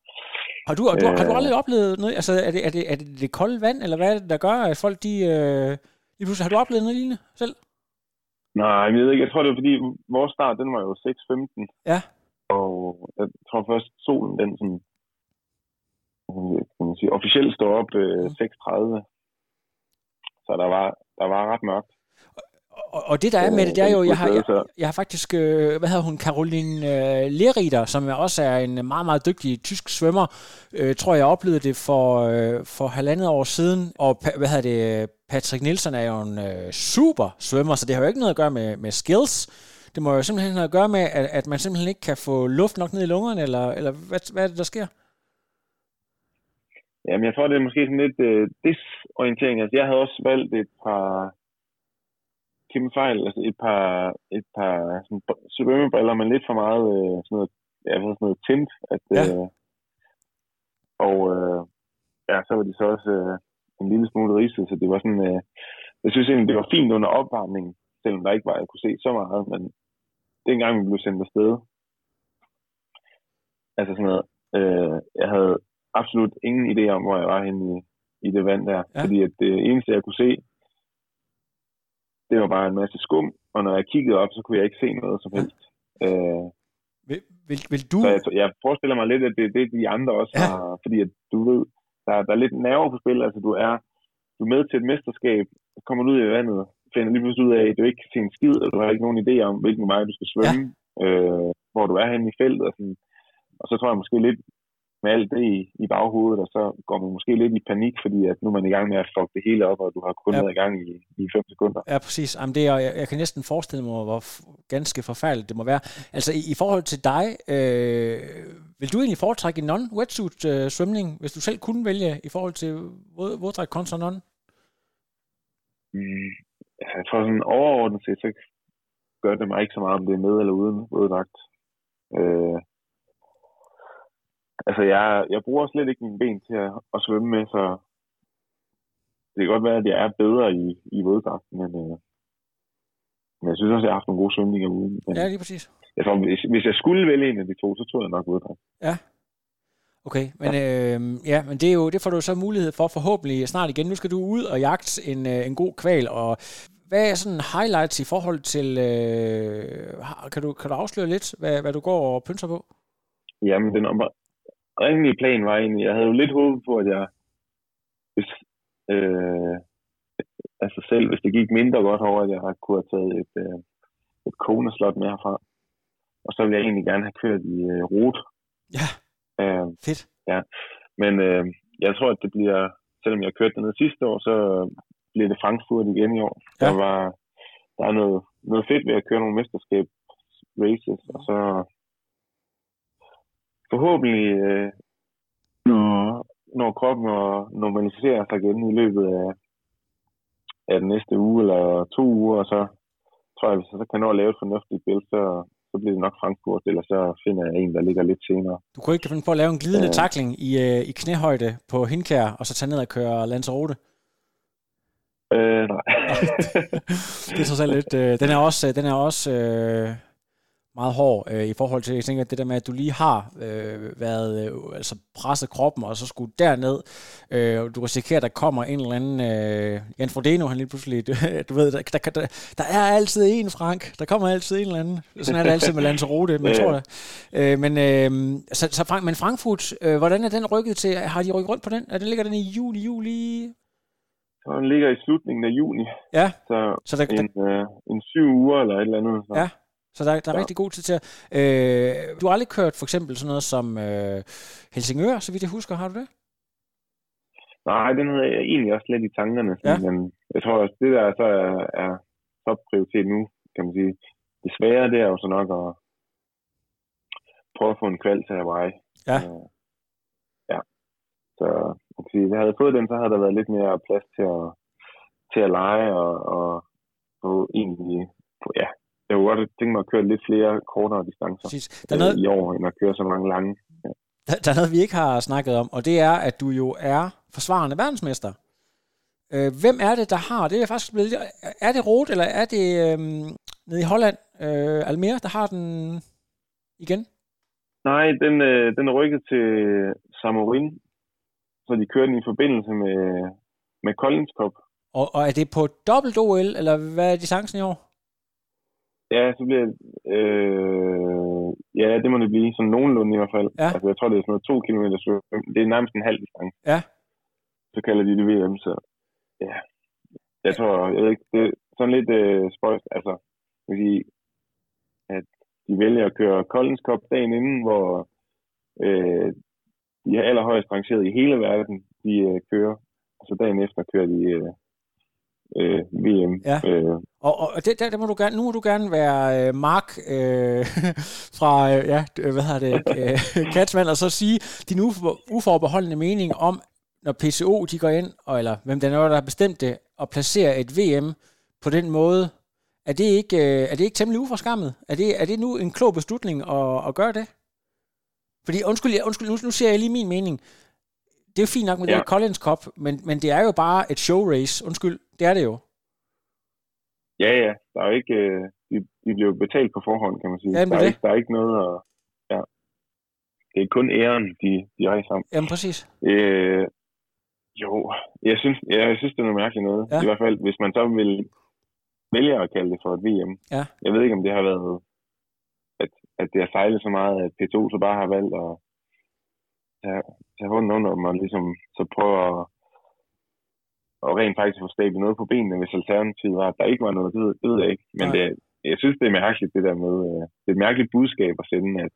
Har du, du, har du Øh. aldrig oplevet noget? Altså, er det, er, det, er det det kolde vand, eller hvad er det, der gør, at folk de... Øh, lige pludselig, har du oplevet noget lignende selv? Nej, jeg ved ikke, jeg tror det var fordi, vores start, den var jo 6.15. Ja. Og jeg tror først, solen, den sådan kan man sige, officielt stå op øh, 6.30. Så der var, der var ret mørkt. Og, og det der er med det, det er jo, jeg har, jeg, Så- jeg har faktisk, øh, hvad hedder hun, Caroline øh, Leriter, som også er en meget, meget dygtig tysk svømmer, øh, tror jeg oplevede det for, øh, for halvandet år siden, og hvad hedder det, Patrick Nielsen er jo en øh, super svømmer, så det har jo ikke noget at gøre med, med skills, det må jo simpelthen have at gøre med, at, at man simpelthen ikke kan få luft nok ned i lungerne, eller, eller hvad, hvad er det, der sker? Jamen, jeg tror, det er måske sådan lidt øh, disorientering. Altså, jeg havde også valgt et par kæmpe fejl, altså et par, et par sådan, svømmebriller, men lidt for meget øh, sådan noget, ja, sådan noget tint. At, Ja. øh, og øh, ja, så var de så også øh, en lille smule ridset, så det var sådan, øh, jeg synes egentlig, det var fint under opvarmningen, selvom der ikke var, jeg kunne se så meget, men dengang vi blev sendt afsted, altså sådan noget, øh, jeg havde absolut ingen idé om, hvor jeg var henne i, i det vand der. Ja. Fordi at det eneste, jeg kunne se, det var bare en masse skum, og når jeg kiggede op, så kunne jeg ikke se noget som helst. Øh, Vil, vil, vil du... så jeg, jeg forestiller mig lidt, at det er det, de andre også Ja. har, fordi at du ved, der, der er lidt nerver på spil, altså du er, du er med til et mesterskab, kommer du ud i vandet, finder lige pludselig ud af, at du ikke kan se en skid, og du har ikke nogen idé om, hvilken vej du skal svømme, ja. øh, hvor du er henne i feltet, og, sådan. og så tror jeg måske lidt, med alt det i, i baghovedet, og så går man måske lidt i panik, fordi at nu er man i gang med at fuck det hele op, og du har kun Ja. været i gang i, i fem sekunder. Ja, præcis. Jamen, det er, jeg, jeg kan næsten forestille mig, hvor ganske forfærdeligt det må være. Altså, i, i forhold til dig, øh, vil du egentlig foretrække en non-wetsuit øh, hvis du selv kunne vælge i forhold til våd, våddragt kontra non? Mm, altså, jeg tror sådan overordnet set, så gør det mig ikke så meget, om det er med eller uden våddragt. Øh, altså, jeg, jeg bruger slet ikke mine ben til at, at svømme med, så det kan godt være, at jeg er bedre i, i våddragten, men, øh, men jeg synes også, at jeg har haft nogle gode svømninger uden. Men Ja, lige præcis. jeg tror, hvis, hvis jeg skulle vælge en af de to, så tror jeg nok våddragt. Okay, men, øh, ja, men det, er jo, det får du så mulighed for forhåbentlig snart igen. Nu skal du ud og jagte en, øh, en god kval, og hvad er sådan highlights i forhold til, øh, kan, du, kan du afsløre lidt, hvad, hvad du går og pynser på? Jamen, den oprindelige plan var egentlig, jeg havde jo lidt håbet på, at jeg, hvis, øh, altså selv hvis det gik mindre godt over, at jeg kunne have taget et, øh, et koneslot med herfra. Og så ville jeg egentlig gerne have kørt i øh, rute. Ja, Øh, fedt. men øh, jeg tror, at det bliver, selvom jeg kørte dernede sidste år, så bliver det Frankfurt igen i år. Ja. Der, var, der er noget, noget fedt ved at køre nogle mesterskab races, og så forhåbentlig, øh, når, når kroppen og normaliserer sig igen i løbet af, af den næste uge eller to uger, og så tror jeg, hvis jeg så kan nå at lave et fornuftigt billede, så, så bliver det nok Frankfurt, eller så finder jeg en, der ligger lidt senere. Du kunne ikke finde på at lave en glidende Øh. takling i, øh, i knæhøjde på Hindkær, og så tage ned og køre Lanzarote? Øh, nej. *laughs* det er alt lidt... Øh, den er også, den er også øh, meget hård øh, i forhold til, jeg tænker, det der med, at du lige har øh, været, øh, altså presset kroppen, og så skulle derned, øh, og du risikerer, at der kommer en eller anden, øh, Jan Frodeno, han lige pludselig, du, *laughs* du ved, der, der, der, der er altid en, Frank, der kommer altid en eller anden, sådan er det altid med Lanzarote, men tror jeg. Øh, men, øh, så, så Frank, men Frankfurt, øh, hvordan er den rykket til, har de rykket rundt på den? Er den ligger den i juli, juli? Så den ligger i slutningen af juni, Ja, så så der, der, en, øh, en syv uger eller et eller andet. Så. Ja. Så der, der er Ja. rigtig god tid til at... Øh, du har aldrig kørt for eksempel sådan noget som øh, Helsingør, så vidt jeg husker. Har du det? Nej, den havde jeg egentlig også lidt i tankerne. Ja. Men jeg tror også, det der så er, er topprioritet nu, kan man sige. Det svære, det er jo så nok at prøve at få en kval til Hawaii. Ja. Øh, ja. Så man kan sige, hvis jeg havde fået den, så havde der været lidt mere plads til at, til at lege og, og, og egentlig, ja, jeg kunne godt tænke mig at køre lidt flere kortere distancer Præcis. Der er, noget, øh, i år, end at køre så mange lange. der, der er noget, vi ikke har snakket om, og det er, at du jo er forsvarende verdensmester. Øh, hvem er det, der har, det er faktisk blevet, er det Roth, eller er det øh, nede i Holland, øh, Almere, der har den igen? Nej, den, øh, den er rykket til Samorin, så de kører den i forbindelse med, med Collins Cup. Og, og er det på dobbelt OL, eller hvad er distancen i år? Ja, så bliver øh, Ja, det må det blive. Sådan nogenlunde i hvert fald. Ja. Altså, jeg tror, det er sådan noget to kilometer svøm. Det er nærmest en halv distance. Ja. Så kalder de det VM, så ja. Jeg tror, jeg ved ikke, det er sådan lidt øh, spøjst. Altså, jeg vil sige, at de vælger at køre Collins Cup dagen inden, hvor øh, de er allerhøjst rangeret i hele verden, de øh, kører. Og så dagen efter kører de øh, øh, VM. Ja. Øh, Og, og det, der, der må du gerne, nu må du gerne være øh, Mark øh, *laughs* fra, øh, ja, hvad hedder det, *laughs* øh, Katsmand, og så sige din ufo- uforbeholdende mening om, når PCO de går ind, og, eller hvem den er, der har bestemt det, og placerer et VM på den måde, er det ikke, øh, er det ikke temmelig uforskammet? Er det, er det nu en klog beslutning at, at gøre det? Fordi, undskyld, undskyld nu, nu siger jeg lige min mening. Det er fint nok med ja. Det Collins Cup, men, men det er jo bare et show race. Undskyld, det er det jo. Ja, ja. Der er jo ikke, øh, de, de bliver jo betalt på forhånd, kan man sige. Jamen, der, det er er ikke, der er ikke noget at... Ja. Det er kun æren, de, de rejser om. Jamen præcis. Øh, jo, jeg synes, ja, jeg synes, det er noget mærkeligt noget. Ja. I hvert fald, hvis man så vil vælge at kalde det for et VM. Ja. Jeg ved ikke, om det har været, at, at det har sejlet så meget, at P2 så bare har valgt at tage, tage hånden under dem og ligesom så prøve at, og rent faktisk få stablet noget på benene, hvis alternativet var, at der ikke var noget, det ved, det ved jeg ikke. Men det, jeg synes, det er mærkeligt, det der med, øh, det er et mærkeligt budskab at sende, at,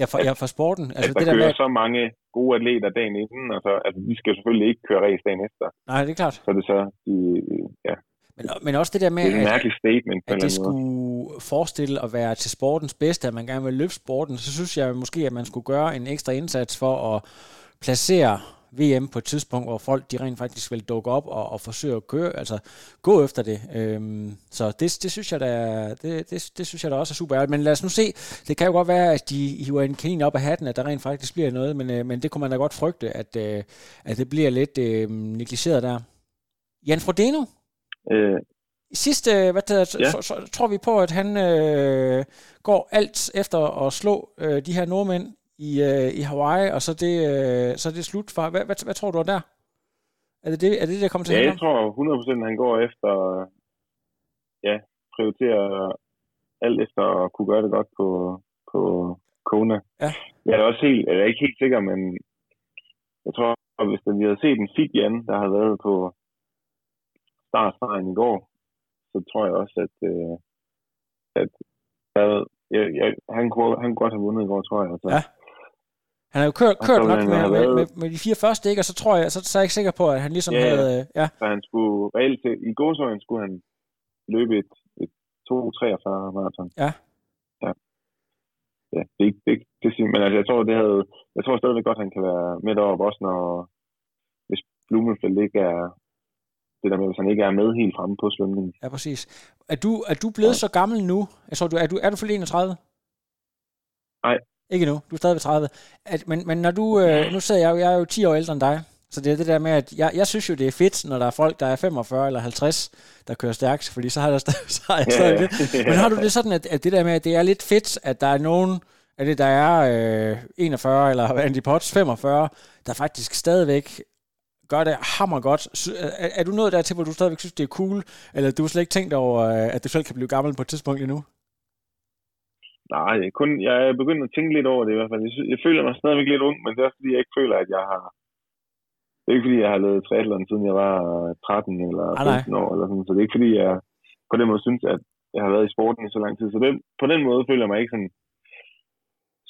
Ja, for, At- ja, for sporten. altså, Altså at der det der kører med, så mange gode atleter dagen inden, og så, altså, de skal selvfølgelig ikke køre race dagen efter. nej, det er klart. Så er det så, de, ja, Men, men også det der med, det er et at, statement at en det måde. skulle forestille at være til sportens bedste, at man gerne vil løfte sporten, så synes jeg måske, at man skulle gøre en ekstra indsats for at placere VM på et tidspunkt, hvor folk de rent faktisk vil dukke op og, og forsøge at køre, altså gå efter det. Øhm, så det, det, synes jeg da, det, det, det synes jeg da også er super ærligt. Men lad os nu se, det kan jo godt være, at de hiver en kanin op af hatten, at der rent faktisk bliver noget, men, øh, men det kunne man da godt frygte, at, øh, at det bliver lidt øh, negligeret der. Jan Frodeno, Øh, Sidste, hvad det, ja. Ja. så, så, tror vi på, at han øh, går alt efter at slå øh, de her nordmænd i, øh, i Hawaii, og så det, øh, så er det slut for. Hvad, hvad, hvad tror du er der? Er det det, er det, der kommer til ja, at jeg handle om? tror 100% han går efter, ja, prioriterer alt efter at kunne gøre det godt på, på Kona. Ja. Jeg er også helt, jeg er ikke helt sikker, men jeg tror, at hvis vi havde set en fit Jan, der havde været på startstregen i går, så tror jeg også, at, øh, at jeg, jeg, jeg, han, kunne, han kunne godt have vundet i går, tror jeg. Så. Ja. Han har jo kørt, kørt nok med, med, med, med, de fire første, ikke? og så tror jeg, så, så er jeg ikke sikker på, at han ligesom Ja, havde... øh, Ja, Så han skulle reelt til, i gåsøjen skulle han løbe et, et 2.43 maraton. Ja. Ja. Ja, det er ikke, det, det siger, men altså, jeg tror, det havde, jeg tror stadigvæk godt, han kan være midt over også, når, hvis Blumenfeldt ikke er, det der med, hvis han ikke er med helt fremme på svømningen. ja, præcis. Er du, er du blevet Ja. så gammel nu? Jeg tror, du, er, du, er du fyldt 31? Nej. Ikke nu. Du er stadig ved 30. At, men, men når du, øh, nu sidder jeg, jo- jeg er jo 10 år ældre end dig, så det er det der med, at jeg, jeg synes jo, det er fedt, når der er folk, der er 45 eller 50, der kører stærkt, fordi så har, der, så har jeg stadig *laughs* det. Men har du det sådan, at, at det der med, at det er lidt fedt, at der er nogen af det, der er øh, 41 eller Andy Potts 45, der faktisk stadigvæk gør det hammer godt. Er, er du nået dertil, hvor du stadigvæk synes, det er cool, eller du har slet ikke tænkt over, øh, at du selv kan blive gammel på et tidspunkt endnu? Nej, kun, jeg er begyndt at tænke lidt over det i hvert fald. Jeg, jeg føler mig stadigvæk lidt ung, men det er også fordi, jeg ikke føler, at jeg har... Det er ikke fordi, jeg har lavet triathlon, siden jeg var 13 eller Ah, nej. 15 år, eller sådan. så det er ikke fordi, jeg på den måde synes, at jeg har været i sporten i så lang tid. Så den, på den måde føler jeg mig ikke sådan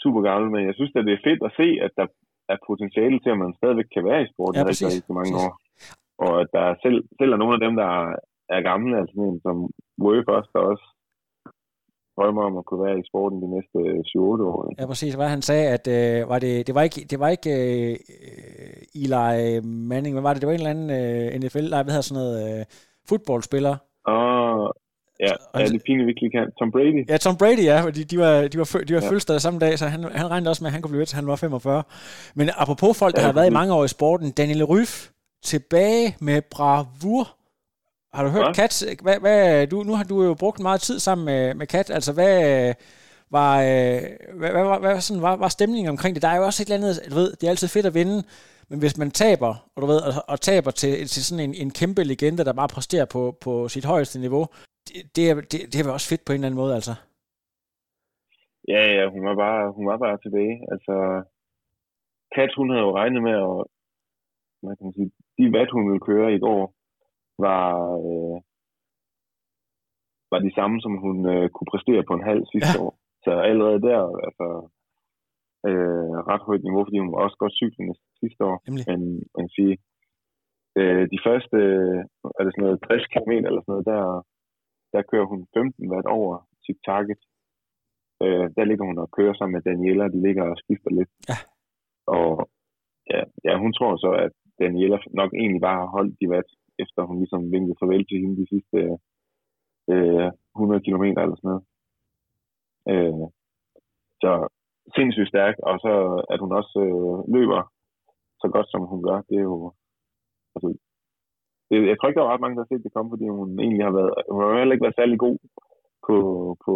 super gammel, men jeg synes, at det er fedt at se, at der er potentiale til, at man stadigvæk kan være i sporten Ja, ja, rigtig, præcis. rigtig mange Præcis. år. Og at der er selv, selv er nogle af dem, der er, gamle, altså en som Worth også, der også drømmer om at kunne være i sporten de næste 7-8 år. ikke? Ja, præcis. Hvad han sagde, at øh, var det, det var ikke, det var ikke øh, øh, Eli Manning, men var det, det var en eller anden øh, NFL, nej, hvad hedder sådan noget, øh, fodboldspiller. Og ja, Og ja det pinligt virkelig kan. Tom Brady. Ja, Tom Brady, ja, fordi de var, de var, fø- de var ja. Ja. fødselsdag samme dag, så han, han regnede også med, at han kunne blive ved til, han var 45. Men apropos folk, der Ja, har været i mange år i sporten, Daniel Ryf tilbage med bravur. Har du hørt Hva? Kat? Hvad, hvad, du, nu har du jo brugt meget tid sammen med, med Kat. Altså, hvad var, øh, hvad, hvad, hvad, hvad sådan, var, var stemningen omkring det? Der er jo også et eller andet, du ved, det er altid fedt at vinde, men hvis man taber, og du ved, og, og taber til, til sådan en, en kæmpe legende, der bare præsterer på, på sit højeste niveau, det, det, er, det, det er vel også fedt på en eller anden måde, altså. Ja, ja, hun var bare, hun var bare tilbage. Altså, Kat, hun havde jo regnet med at, hvad kan man sige, de vat, hun ville køre i går, var, øh, var de samme, som hun øh, kunne præstere på en halv sidste ja. år. Så allerede der, altså, øh, ret højt niveau, fordi hun var også godt cyklende sidste år. Nemlig. Men man kan sige, øh, de første, er det sådan noget 60 km eller sådan noget, der, der kører hun 15 watt over sit target. Øh, der ligger hun og kører sammen med Daniela, de ligger og skifter lidt. Ja. Og ja, ja, hun tror så, at Daniela nok egentlig bare har holdt de watt, efter hun ligesom vinkede farvel til hende de sidste øh, 100 km eller sådan noget. Øh, så sindssygt stærk, og så at hun også øh, løber så godt, som hun gør, det er jo... Altså, det, jeg tror ikke, der var ret mange, der har set det komme, fordi hun egentlig har været... Hun har heller ikke været særlig god på, på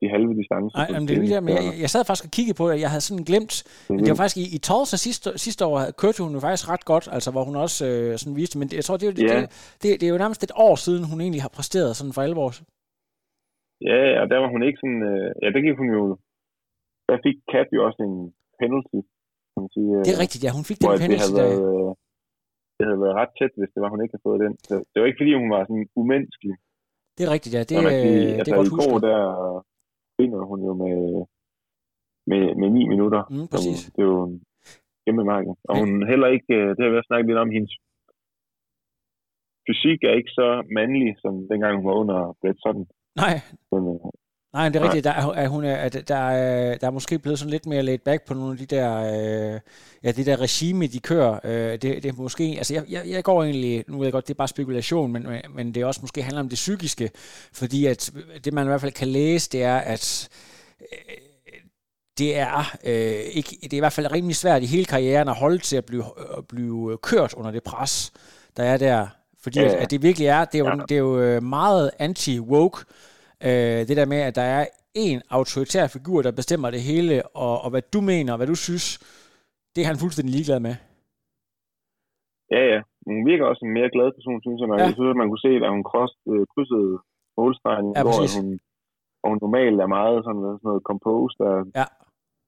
de halve distancer. Nej, men det er der, men jeg, jeg sad faktisk og kiggede på det, jeg havde sådan glemt, Mhm. men det var faktisk i, i Tulsa sidste, sidste år, kørte hun jo faktisk ret godt, altså hvor hun også øh, sådan viste, men det, jeg tror, det, er jo- det, Ja. det, det, det er jo nærmest et år siden, hun egentlig har præsteret sådan for alvor. Ja, ja, og der var hun ikke sådan... Øh, ja, der gik hun jo... Der fik Kat jo også en penalty, kan man sige. øh, Det er rigtigt, ja, hun fik den at det penalty havde været, øh, det havde været ret tæt, hvis det var, hun ikke havde fået den. Så det var ikke, fordi hun var sådan umenneskelig. Det er rigtigt, ja, det, sige, øh, det altså, er godt i går, der vinder hun jo med, med, med 9 minutter. Mm, præcis. Det er jo en kæmpe marked. Og Men- hun heller ikke, øh, det har vi også snakket lidt om, hendes fysik er ikke så mandlig, som dengang hun var under Brett Sutton. Nej, Men, øh, Nej, det er rigtigt. Der er, er hun er, at der, er, der er måske blevet sådan lidt mere laid back på nogle af de der, øh, ja, det der regime, de kører. Øh, det, det er måske, altså jeg, jeg, jeg går egentlig, nu ved jeg godt, det er bare spekulation, men, men det er også måske handler om det psykiske, fordi at det man i hvert fald kan læse, det er, at øh, det er, øh, ikke, det er i hvert fald rimelig svært i hele karrieren at holde til at blive, at blive kørt under det pres, der er der. Fordi Ja, at, ja. at det virkelig er, det er jo, Ja. det er jo øh, meget anti-woke, øh, det der med, at der er en autoritær figur, der bestemmer det hele, og, og hvad du mener, og hvad du synes, det er han fuldstændig ligeglad med. ja, ja. Hun virker også en mere glad person, synes jeg. Ja. Ja. Jeg synes, at man kunne se, at hun øh, krydsede målstregen, Ja, hvor hun, hvor hun normalt er meget sådan, sådan noget composed, og Ja.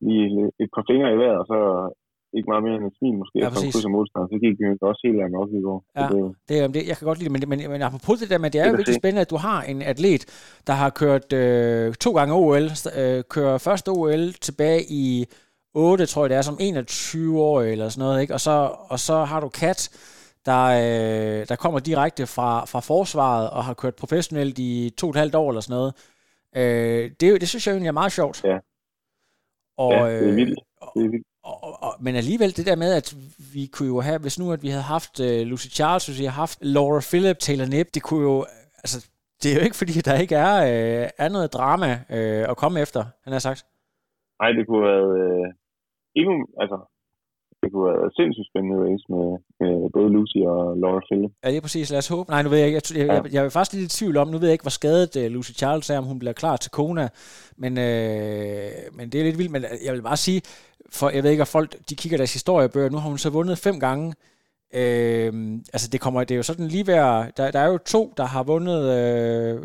lige et par fingre i vejret, og så ikke meget mere end et smil måske, Ja, som præcis. krydser modstand. Så gik det også helt andet op i går. Ja. Det, Det, det, jeg kan godt lide det, men, men, men apropos det der med, det er Det jo virkelig spændende, at du har en atlet, der har kørt øh, to gange OL, øh, kører første OL tilbage i 8, tror jeg det er, som 21 år eller sådan noget, ikke? Og så, og så har du Kat, der, øh, der kommer direkte fra, fra forsvaret og har kørt professionelt i to og et halvt år eller sådan noget. Øh, det, det synes jeg egentlig er meget sjovt. Ja. Og, ja, det er øh, vildt. Det er vildt og, og, og, men alligevel det der med, at vi kunne jo have, hvis nu at vi havde haft uh, Lucy Charles, hvis vi havde haft Laura Phillip, Taylor Nip, det kunne jo, altså, det er jo ikke fordi, der ikke er, uh, er noget drama uh, at komme efter, han har sagt. Nej, det kunne have været øh, endnu, altså, det kunne været sindssygt spændende race med, med både Lucy og Laura Philip. Ja, det er præcis. Lad os håbe. Nej, nu ved jeg ikke. Jeg, jeg, jeg, jeg er faktisk lidt i tvivl om, nu ved jeg ikke, hvor skadet uh, Lucy Charles er, om hun bliver klar til Kona. Men, øh, men det er lidt vildt. Men jeg vil bare sige, for jeg ved ikke, om folk de kigger deres historiebøger. Nu har hun så vundet fem gange. Øh, altså det kommer, det er jo sådan lige ved at- der, der er jo to, der har vundet, øh,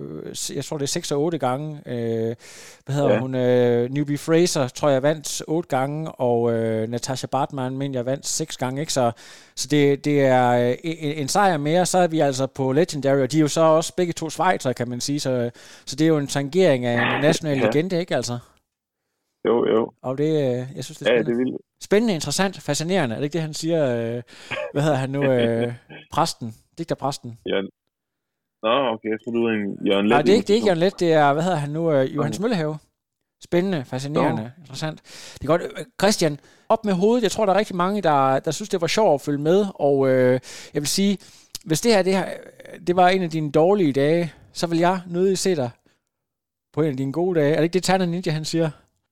jeg tror det er 6 og 8 gange. Øh, hvad hedder ja. Hun? Øh, Newbie Fraser, tror jeg, vandt 8 gange, og øh, Natasha Bartman, mener jeg, vandt 6 gange. Ikke? Så, så det, det er øh, en, en sejr mere, så er vi altså på Legendary, og de er jo så også begge to Schweizer, kan man sige. Så, så det er jo en tangering af en national Ja. legende, ikke altså? Jo, jo. Og det, øh, jeg synes, det er Ja, spændende. det er vildt. Spændende, interessant, fascinerende. Er det ikke det, han siger? Øh, hvad hedder han nu? Øh, *laughs* præsten. Digterpræsten. Jørgen. Nå, okay, jeg troede, du en Jørgen Nej, Let. det er ikke, det er ikke Jørgen Let, det er, hvad hedder han nu? Øh, Johannes Okay. Møllehave. Spændende, fascinerende, interessant. Det er godt. Christian, op med hovedet. Jeg tror, der er rigtig mange, der, der synes, det var sjovt at følge med. Og øh, jeg vil sige, hvis det her, det her det var en af dine dårlige dage, så vil jeg nødig se dig på en af dine gode dage. Er det ikke det, Tanner Ninja, han siger?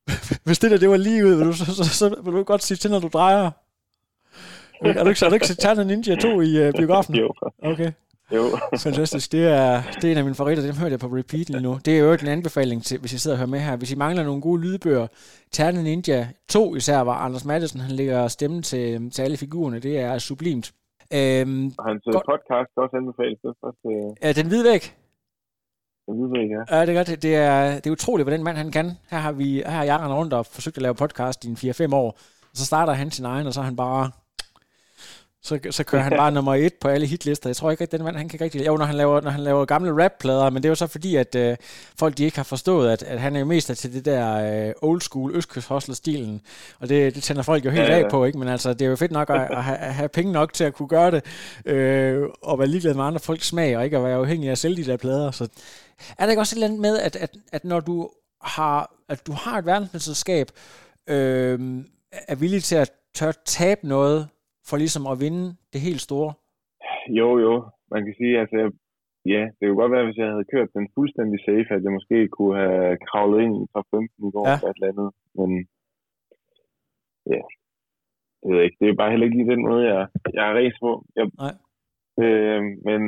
*laughs* hvis det der, det var lige ud, vil du, så, så, så, vil du godt sige til, når du drejer. Er du ikke, har du ikke set Tanner Ninja 2 i uh, biografen? Jo, Okay. jo. Fantastisk. Det er, det er en af mine favoritter. Dem hørte jeg på repeat lige nu. Det er jo en anbefaling til, hvis I sidder og hører med her. Hvis I mangler nogle gode lydbøger, Terne Ninja 2 især, var Anders Madsen, han lægger stemme til, til alle figurerne. Det er sublimt. Øhm, Og hans øh, Godt. podcast også anbefales. Det er først, øh, er den hvide væg? Ja, det er godt. Det er, det er utroligt, hvad den mand han kan. Her har, vi, her har jeg rundt og forsøgt at lave podcast i en 4-5 år. Og så starter han sin egen, og så er han bare så, så kører han *laughs* bare nummer et på alle hitlister. Jeg tror ikke, at den mand, han kan rigtig... Jo, når han laver, når han laver gamle rapplader, men det er jo så fordi, at øh, folk de ikke har forstået, at, at han er jo mest til det der øh, old school østkyst stilen og det, det tænder folk jo helt ja, ja. af på, ikke? Men altså, det er jo fedt nok at, at, have, at have penge nok til at kunne gøre det, øh, og være ligeglad med andre folks smag, og ikke at være afhængig af at sælge de der plader. Så er der ikke også et eller andet med, at, at, at når du har, at du har et verdensmesterskab, øh, er villig til at tør tabe noget for ligesom at vinde det helt store? Jo, jo. Man kan sige, altså, ja, det kunne godt være, hvis jeg havde kørt den fuldstændig safe, at jeg måske kunne have kravlet ind i top 15 i går ja. et eller andet. Men ja, det ved jeg ikke. Det er bare heller ikke lige den måde, jeg, jeg er ræs på. Jeg, Nej. Øh, men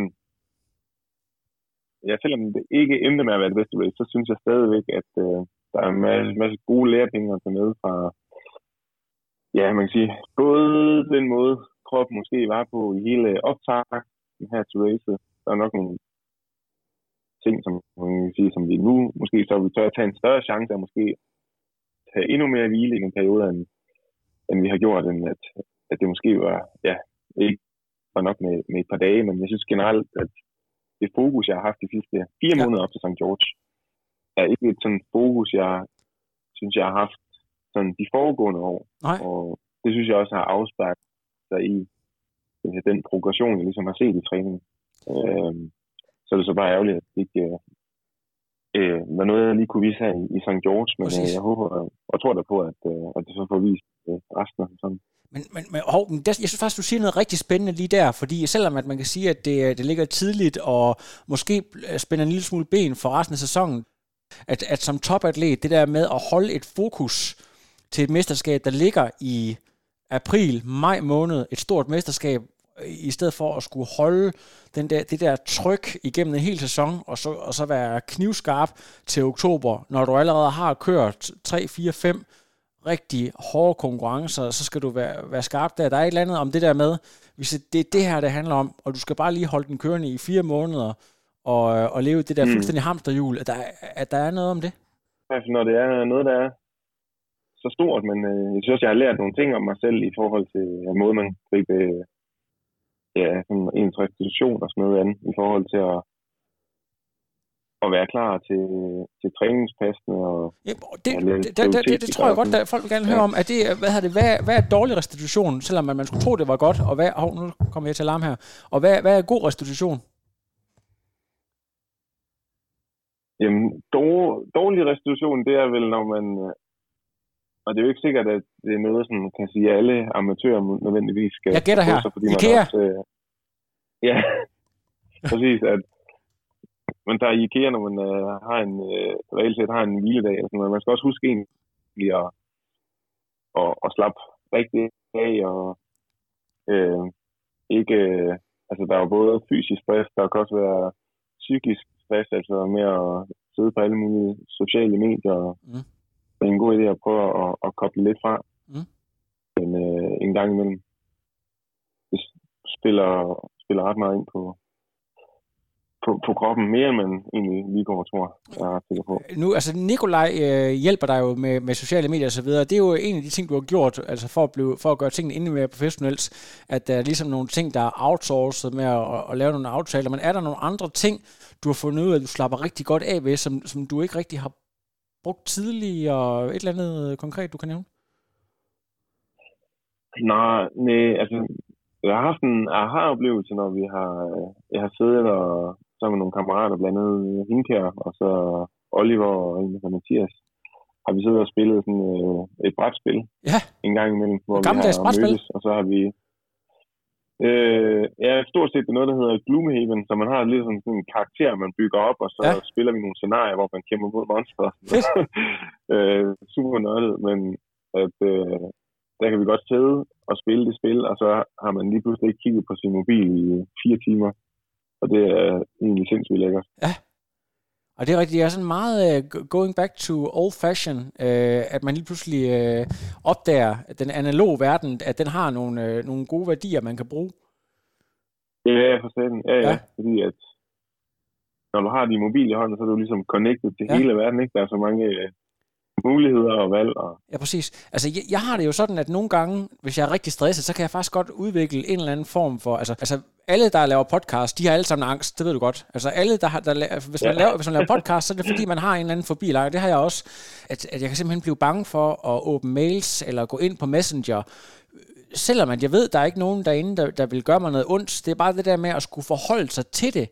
ja, selvom det ikke endte med at være det bedste race, så synes jeg stadigvæk, at øh, der er en masse, masse gode lærepenge at tage med fra, ja, man kan sige, både den måde, kroppen måske var på i hele optakten her til race, der er nok nogle ting, som man kan sige, som vi nu måske så vi tør at tage en større chance at måske tage endnu mere hvile i nogle perioder, end, end vi har gjort, end at, at det måske var, ja, ikke var nok med, med et par dage, men jeg synes generelt, at det fokus, jeg har haft de sidste fire ja. måneder op til St. George, er ikke et sådan fokus, jeg synes, jeg har haft sådan de foregående år. Nej. Og det synes jeg også har afspærret sig i den progression, jeg ligesom har set i træningen. Øhm, så er det så bare ærgerligt, at det ikke øh, var noget, jeg lige kunne vise her i, i St. George, men øh, jeg håber og tror da på, at, øh, at det så får vist øh, resten af sådan. Men, men, men hov, jeg synes faktisk, du siger noget rigtig spændende lige der, fordi selvom at man kan sige, at det, det ligger tidligt og måske spænder en lille smule ben for resten af sæsonen, at, at som topatlet, det der med at holde et fokus til et mesterskab, der ligger i april, maj måned, et stort mesterskab, i stedet for at skulle holde den der, det der tryk igennem en hel sæson, og så, og så være knivskarp til oktober, når du allerede har kørt 3, 4, 5 rigtig hårde konkurrencer, så skal du være, være skarp der. Der er et eller andet om det der med, hvis det er det her, det handler om, og du skal bare lige holde den kørende i fire måneder, og, og leve det der mm. fuldstændig hamsterhjul, at der, at der er noget om det? Altså, når det er noget, der er så stort, men øh, jeg synes også, jeg har lært nogle ting om mig selv i forhold til ja, måde, man griber ja, sådan ens restitution og sådan noget andet, i forhold til at, at være klar til, til træningspassene. Og, ja, det, ja, det, det, det, det, det, tror jeg godt, at folk vil gerne høre ja. om. Er det, hvad, det, hvad, hvad er dårlig restitution, selvom man, man skulle tro, det var godt? Og hvad, oh, nu kommer jeg til alarm her. Og hvad, hvad er god restitution? Jamen, dårlig restitution, det er vel, når man og det er jo ikke sikkert, at det er noget, som kan sige, at alle amatører nødvendigvis skal... Jeg gætter her. Sig, fordi IKEA. Man også, øh, *laughs* ja, præcis. At man tager i IKEA, når man øh, har en, øh, reelt set har en hviledag. Eller sådan noget. Man skal også huske egentlig at, at, at slappe rigtig af, og øh, ikke... Øh, altså, der er jo både fysisk stress, der kan også være psykisk stress, altså med at sidde på alle mulige sociale medier, mm det er en god idé at prøve at, at koble lidt fra. Mm. Men øh, en gang imellem, det spiller, spiller ret meget ind på, på, på kroppen, mere end man egentlig lige går og tror, jeg er sikker på. Nu, altså Nikolaj øh, hjælper dig jo med, med sociale medier og så videre. Det er jo en af de ting, du har gjort, altså for at, blive, for at gøre tingene endnu mere professionelt, at der er ligesom nogle ting, der er outsourcet med at, at, at lave nogle aftaler, men er der nogle andre ting, du har fundet ud af, at du slapper rigtig godt af ved, som, som du ikke rigtig har brugt tidligere? Et eller andet konkret, du kan nævne? Nej, nej, altså, jeg har haft en aha-oplevelse, når vi har, jeg har siddet og sammen med nogle kammerater, blandt andet Hinkær, og så Oliver og en Mathias, har vi siddet og spillet sådan øh, et brætspil ja. en gang imellem, hvor vi har mødtes, og så har vi Øh, ja, stort set det er noget, der hedder Gloomhaven, så man har lidt sådan, sådan en karakter, man bygger op, og så ja. spiller vi nogle scenarier, hvor man kæmper mod monster. *laughs* øh, super nørdet, men at, øh, der kan vi godt sidde og spille det spil, og så har man lige pludselig ikke kigget på sin mobil i fire timer. Og det er egentlig sindssygt lækkert. Ja. Og det er rigtigt, det er sådan meget uh, going back to old fashion, uh, at man lige pludselig uh, opdager at den analoge verden, at den har nogle, uh, nogle gode værdier, man kan bruge. Ja, for den. Ja, ja, ja. Fordi at når du har din mobil i hånden, så er du ligesom connected til Ja. hele verden, ikke? Der er så mange øh, muligheder og valg, og Ja, præcis. Altså, jeg, jeg har det jo sådan, at nogle gange, hvis jeg er rigtig stresset, så kan jeg faktisk godt udvikle en eller anden form for... Altså, altså alle, der laver podcast, de har alle sammen angst, det ved du godt. Altså, alle, der har... Der, la- hvis, man Ja. laver, hvis man laver podcast, så er det fordi, man har en eller anden forbi. Det har jeg også. At, at jeg kan simpelthen blive bange for at åbne mails, eller gå ind på Messenger, selvom at jeg ved, der er ikke nogen derinde, der, der vil gøre mig noget ondt. Det er bare det der med at skulle forholde sig til det.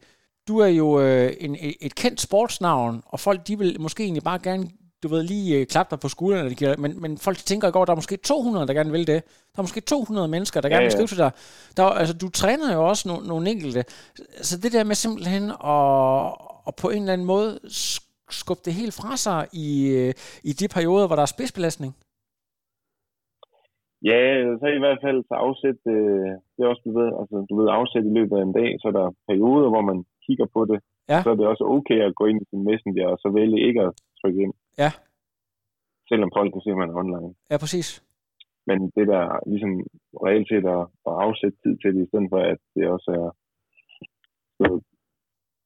Du er jo øh, en, et kendt sportsnavn, og folk de vil måske egentlig bare gerne, du ved, lige øh, klappe dig på skulderen, når de giver, men, men folk tænker i går, der er måske 200, der gerne vil det. Der er måske 200 mennesker, der Ja, gerne vil ja. skrive til dig. Der, er- altså, du træner jo også nogle, nogle enkelte. Så det der med simpelthen at, at på en eller anden måde sk- skubbe det helt fra sig i, øh, i de perioder, hvor der er spidsbelastning. ja, så i hvert fald så afsæt, øh, det er også, du ved, altså, du ved, afsæt i løbet af en dag, så er der perioder, hvor man kigger på det, Ja. så er det også okay at gå ind i sin messenger, og så vælge ikke at trykke ind. Ja. Selvom folk kan se, at man er online. Ja, præcis. Men det der ligesom reelt set at, at afsætte tid til det, i stedet for at det også er noget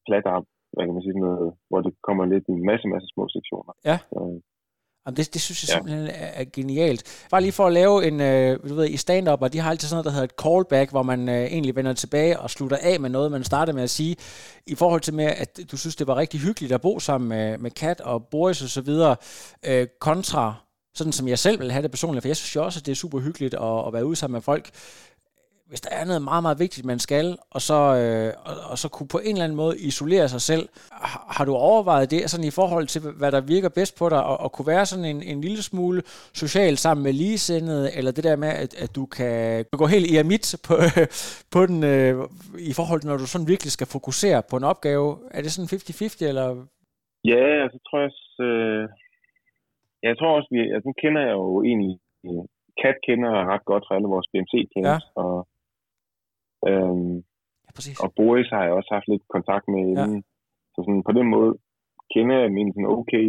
plat op, hvad kan man sige, noget, hvor det kommer lidt i en masse, masse små sektioner. Ja. Så, Jamen, det, det synes jeg Ja. simpelthen er, er genialt. Bare lige for at lave en, øh, du ved, i stand-up, og de har altid sådan noget, der hedder et callback, hvor man øh, egentlig vender tilbage og slutter af med noget, man starter med at sige, i forhold til med, at du synes, det var rigtig hyggeligt at bo sammen med, med Kat og Boris og så videre, øh, kontra sådan som jeg selv vil have det personligt, for jeg synes jo også, at det er super hyggeligt at, at være ude sammen med folk, hvis der er noget meget, meget vigtigt, man skal, og så, øh, og, og så kunne på en eller anden måde isolere sig selv. Har, har du overvejet det sådan i forhold til, hvad der virker bedst på dig, og, og kunne være sådan en, en lille smule social sammen med ligesindede, eller det der med, at, at du kan gå helt i amit på, *laughs* på den, øh, i forhold til, når du sådan virkelig skal fokusere på en opgave? Er det sådan 50-50, eller? ja, og så tror jeg også, øh, jeg tror også, vi, altså, nu kender jeg jo egentlig, øh, Kat kender ret godt fra alle vores BMC camps, Ja. og, øhm, Ja, præcis. og Boris har jeg også haft lidt kontakt med inden. Så sådan, på den måde kender jeg min sådan okay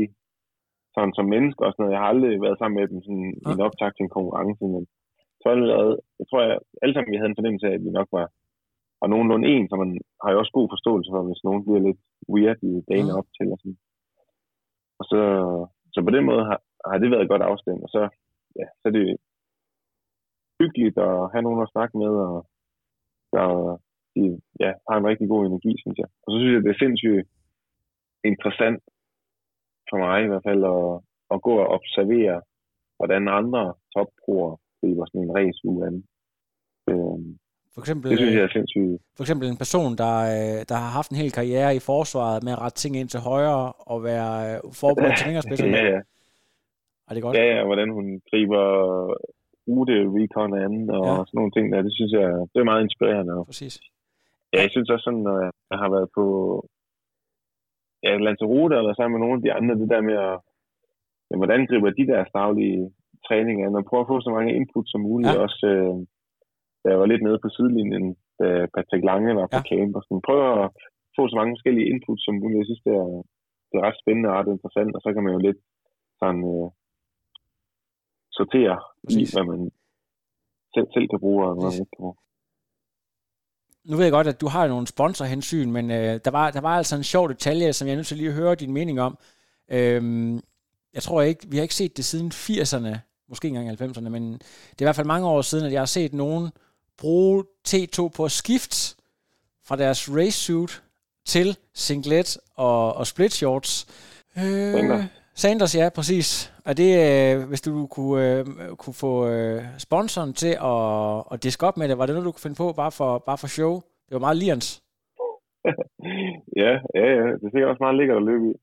sådan som menneske og sådan noget. Jeg har aldrig været sammen med dem sådan, i en optakt til en konkurrence, men så været, jeg tror, jeg, alle sammen vi havde en fornemmelse af, at vi nok var, var nogenlunde en, så man har jo også god forståelse for, hvis nogen bliver lidt weird i dagene Mm. op til. Og, sådan. og så, så på den måde har, har det været et godt afstand, og så, ja, så er det hyggeligt at have nogen at snakke med, og der, de ja, har en rigtig god energi, synes jeg. Og så synes jeg, det er sindssygt interessant for mig i hvert fald at, at gå og observere, hvordan andre topproer griber sådan en race ud den. Øhm, For eksempel, Det synes øh, jeg er sindssygt. For eksempel en person, der, øh, der har haft en hel karriere i forsvaret med at rette ting ind til højre og være øh, forberedt *laughs* til fingerspidserne. Ja, ja. Er det godt? ja, ja, hvordan hun griber rute, recon og andet, og Ja. sådan nogle ting der, det synes jeg, det er meget inspirerende. Præcis. Ja, jeg synes også sådan, når jeg har været på ja, Lanzarote eller sammen med nogle af de andre, det der med at, ja, hvordan griber de der stavlige træninger an, og prøve at få så mange input som muligt. Ja. Også, øh, da jeg var lidt nede på sidelinjen, da Patrick Lange var på Ja. camp, og sådan, prøve at få så mange forskellige input som muligt. Jeg synes, det er, det er ret spændende og ret interessant, og så kan man jo lidt sådan øh, sortere Præcis. i, hvad man selv, selv kan bruge, og hvad man ikke kan bruge. Nu ved jeg godt, at du har nogle sponsorhensyn, men øh, der, var, der var altså en sjov detalje, som jeg er nødt til lige at høre din mening om. Øhm, jeg tror ikke, vi har ikke set det siden 80'erne, måske ikke engang 90'erne, men det er i hvert fald mange år siden, at jeg har set nogen bruge T2 på at skifte fra deres racesuit til singlet og, og split shorts. Øh. Sanders, ja, præcis. Og det, øh, hvis du kunne, øh, kunne få øh, sponsoren til at, at diske op med det, var det noget, du kunne finde på bare for, bare for show? Det var meget lians. *laughs* ja, ja, ja. Det er sikkert også meget lækkert at løbe i.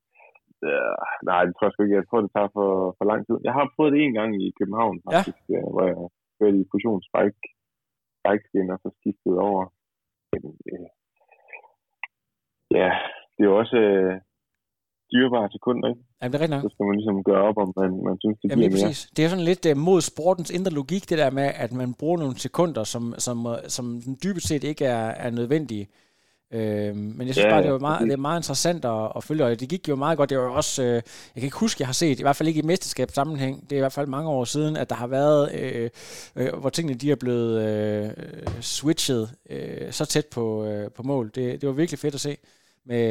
Ja, nej, det tror jeg sgu ikke. Jeg tror, det tager for, for lang tid. Jeg har prøvet det en gang i København, faktisk, ja. hvor jeg kørte i fusionsbike bikeskin, og så skiftede over. Men, øh, ja, det er jo også øh, dyrebare sekunder, ikke? Jamen, det er rigtigt nok. Så skal man ligesom gøre op, om man, man synes, det Jamen, giver mere. præcis. Det er sådan lidt uh, mod sportens indre logik, det der med, at man bruger nogle sekunder, som, som, uh, som dybest set ikke er, er nødvendige. Øh, men jeg synes Ja, bare, det, var meget, det er meget interessant at, at følge, og det gik jo meget godt. Det var jo også, øh, jeg kan ikke huske, jeg har set, i hvert fald ikke i mesterskabssammenhæng, det er i hvert fald mange år siden, at der har været, øh, øh, hvor tingene de er blevet øh, switchet øh, så tæt på, øh, på mål. Det, det var virkelig fedt at se med,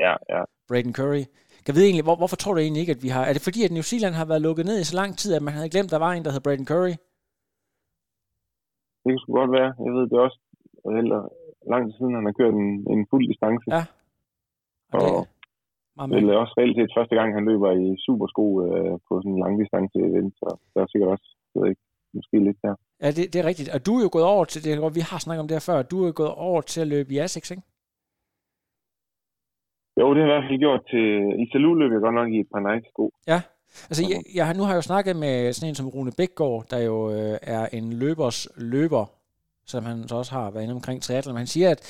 ja, ja. Braden Curry. Kan vide egentlig, hvor, hvorfor tror du egentlig ikke, at vi har... Er det fordi, at New Zealand har været lukket ned i så lang tid, at man havde glemt, at der var en, der hed Braden Curry? Det kunne godt være. Jeg ved, det også heller lang tid siden, han har kørt en, en fuld distance. Ja. Og, Og det er også reelt set første gang, han løber i supersko øh, på sådan en langdistance event, så der er sikkert også, jeg ved ikke, måske lidt der. Ja, det, det er rigtigt. Og du er jo gået over til, det, vi har snakket om det her før, du er jo gået over til at løbe i Asics, ikke? Jo, det har jeg i hvert fald gjort til... I Salou løb jeg godt nok i et par Nike-sko. Ja, altså jeg, jeg, nu har jeg jo snakket med sådan en som Rune Bækgaard, der jo øh, er en løbers løber, som han så også har været inde omkring triathlon. Han siger, at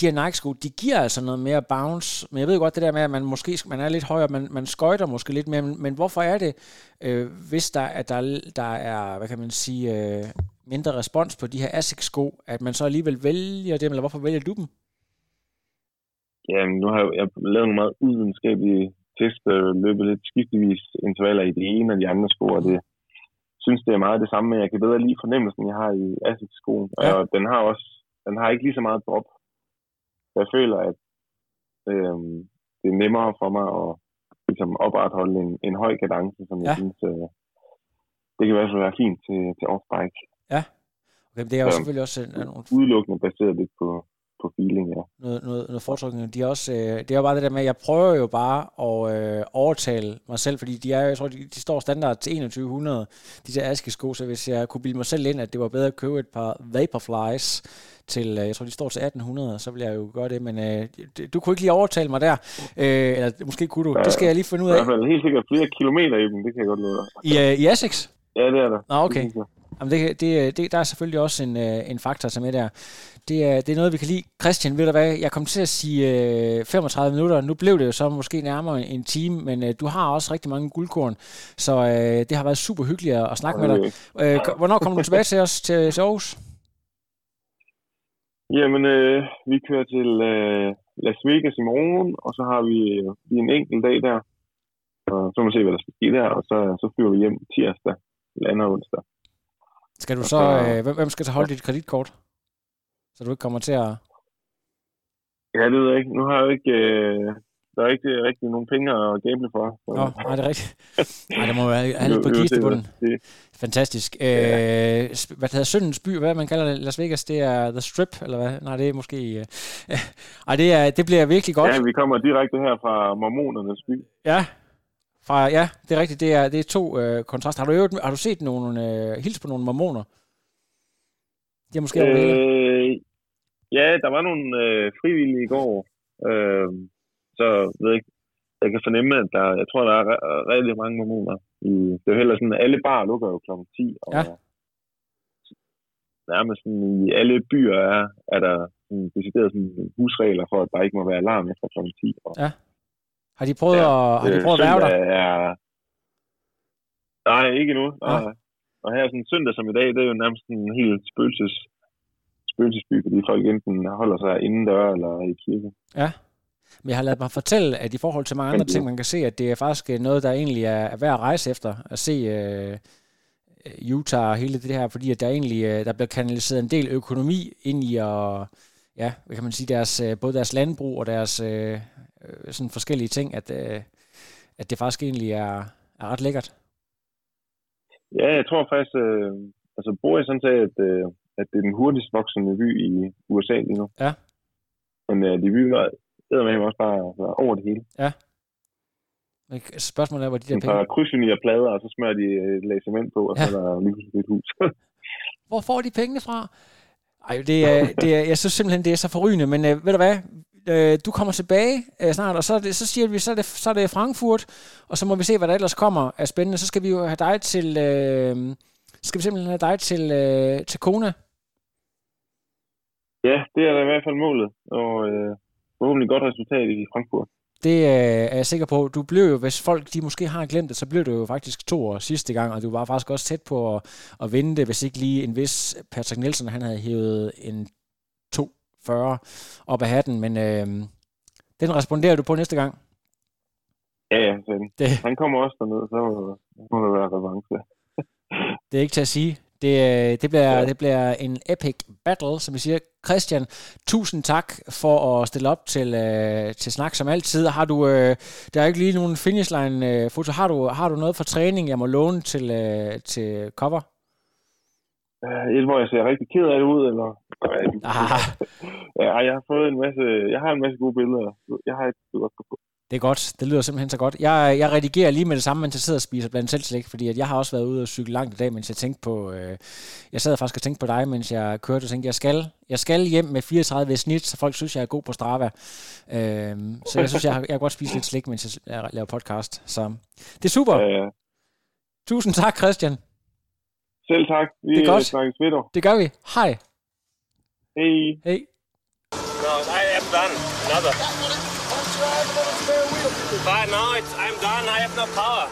de her Nike-sko, de giver altså noget mere bounce, men jeg ved godt det der med, at man måske man er lidt højere, man, man skøjter måske lidt mere, men, men hvorfor er det, øh, hvis der, at der, der er, hvad kan man sige, øh, mindre respons på de her Asics-sko, at man så alligevel vælger dem, eller hvorfor vælger du dem? Jamen, nu har jeg, jeg lavet nogle meget uvidenskabelige test, og løbet lidt skiftevis intervaller i det ene og de andre sko, og det synes, det er meget det samme, men jeg kan bedre lide fornemmelsen, jeg har i Asics-skoen, ja. og den har også, den har ikke lige så meget drop. Jeg føler, at øh, det er nemmere for mig at ligesom, opretholde en, en høj kadence, som ja. jeg synes, øh, det kan i hvert fald være fint til, til off-bike. Ja, okay, det er jo så, selvfølgelig også... En, nogle... Udelukkende baseret lidt på, på feeling, ja. Noget, noget, noget foretrykning. De er også, øh, det er jo bare det der med, at jeg prøver jo bare at øh, overtale mig selv, fordi de er, jeg tror, de, de står standard til 2100, de der askesko, så hvis jeg kunne bilde mig selv ind, at det var bedre at købe et par Vaporflies til, øh, jeg tror, de står til 1800, så vil jeg jo gøre det, men øh, du kunne ikke lige overtale mig der, øh, eller måske kunne du, ja, det skal jeg lige finde ud af. I hvert fald helt sikkert flere kilometer i dem, det kan jeg godt lide. I, øh, i Essex? Ja, det er der. Nå, okay. Jamen det, det, det, der er selvfølgelig også en, øh, en faktor som er der. Det er, det er noget, vi kan lide. Christian, ved du hvad, jeg kom til at sige øh, 35 minutter. Nu blev det jo så måske nærmere en time, men øh, du har også rigtig mange guldkorn, så det har været super hyggeligt at, snakke okay. med dig. Hvornår kommer du tilbage til os til, til Aarhus? Jamen, øh, vi kører til øh, Las Vegas i morgen, og så har vi, lige en enkelt dag der. Og så må vi se, hvad der skal ske der, og så, så flyver vi hjem tirsdag, lander onsdag. Skal du så, øh, hvem skal så holde dit kreditkort? Så du ikke kommer til at... Ja, det ved jeg ikke. Nu har jeg jo ikke... Øh, der er ikke rigtig nogen penge at gamble for. Så. Nå, nej, det er rigtigt. *laughs* Nej, der må være lidt på kistebunden. Fantastisk. Ja. Øh, hvad hedder Søndens by? Hvad man kalder det? Las Vegas, det er The Strip, eller hvad? Nej, det er måske... Øh, *laughs* ej, det, er, det bliver virkelig godt. Ja, vi kommer direkte her fra Mormonernes by. Ja, fra, ja, det er rigtigt. Det er, det er to øh, kontraster. Har du, øvet, har du set nogle, øh, hils på nogle mormoner? De er måske øh, Ja, der var nogle øh, frivillige i går. Øh, så ved jeg, jeg kan fornemme, at der, jeg tror, der er rigtig mange mormoner. I, det er jo heller sådan, at alle bar lukker jo kl. 10. Og ja. nærmest sådan, i alle byer er, er der sådan, decideret sådan, husregler for, at der ikke må være alarm efter kl. 10. Og, ja. Har de prøvet, ja, at, har de prøvet at være der? Er, nej, ikke endnu. Ja. Og, og her sådan søndag som i dag, det er jo nærmest en helt spøgelses spøgelsesby, fordi folk enten holder sig indendør eller i kirke. Ja, men jeg har lavet mig fortælle, at i forhold til mange andre ting, man kan se, at det er faktisk noget, der egentlig er, værd at rejse efter, at se uh, Utah og hele det her, fordi at der egentlig uh, der bliver kanaliseret en del økonomi ind i at, ja, hvad kan man sige, deres, både deres landbrug og deres uh, sådan forskellige ting, at, uh, at det faktisk egentlig er, er ret lækkert. Ja, jeg tror faktisk, øh, altså Boris han sagde, at, øh, at det er den hurtigst voksende by i USA lige nu. Ja. Men øh, de byer med også bare altså, over det hele. Ja. Spørgsmålet er, hvor de der penge... De krydslinjer plader, og så smører de et lag cement på, og ja. så er der lige pludselig et hus. *laughs* hvor får de pengene fra? Ej, det er, det er, jeg synes simpelthen, det er så forrygende, men øh, ved du hvad, øh, du kommer tilbage øh, snart, og så, det, så siger vi, så er, det, så er det Frankfurt, og så må vi se, hvad der ellers kommer af spændende. Så skal vi jo have dig til, øh, skal vi simpelthen have dig til, øh, til Kona. Ja, det er da i hvert fald målet, og øh, forhåbentlig godt resultat i Frankfurt. Det øh, er jeg sikker på. Du blev jo, hvis folk de måske har glemt det, så blev du jo faktisk to år sidste gang, og du var faktisk også tæt på at, at vinde det, hvis ikke lige en vis Patrick Nielsen, han havde hævet en 240 op af hatten, men øh, den responderer du på næste gang. Ja, ja, det. han kommer også derned, så må det være revanche. det er ikke til at sige. Det, øh, det, bliver, ja. det bliver en epic battle, som vi siger. Christian, tusind tak for at stille op til, øh, til snak som altid. Har du, øh, der er ikke lige nogen finishline-foto. har, du, har du noget for træning, jeg må låne til, øh, til cover? Uh, et, hvor jeg ser rigtig ked af det ud, eller? *laughs* Ah. ja, jeg har fået en masse, jeg har en masse gode billeder. Jeg har et, godt på. Det er godt. Det lyder simpelthen så godt. Jeg, jeg redigerer lige med det samme, mens jeg sidder og spiser blandt selv slik, fordi at jeg har også været ude og cykle langt i dag, mens jeg tænkte på... Øh, jeg sad faktisk og tænkte på dig, mens jeg kørte og tænkte, jeg skal, jeg skal hjem med 34 snit, så folk synes, jeg er god på Strava. Øh, så jeg synes, jeg, jeg kan godt spise lidt slik, mens jeg laver podcast. Så det er super. Ja, ja. Tusind tak, Christian. Selv tak. Vi det er godt. snakkes ved Det gør vi. Hej. Hej. Hej. No, I am done. Another. But no, it's, I'm done. I have no power.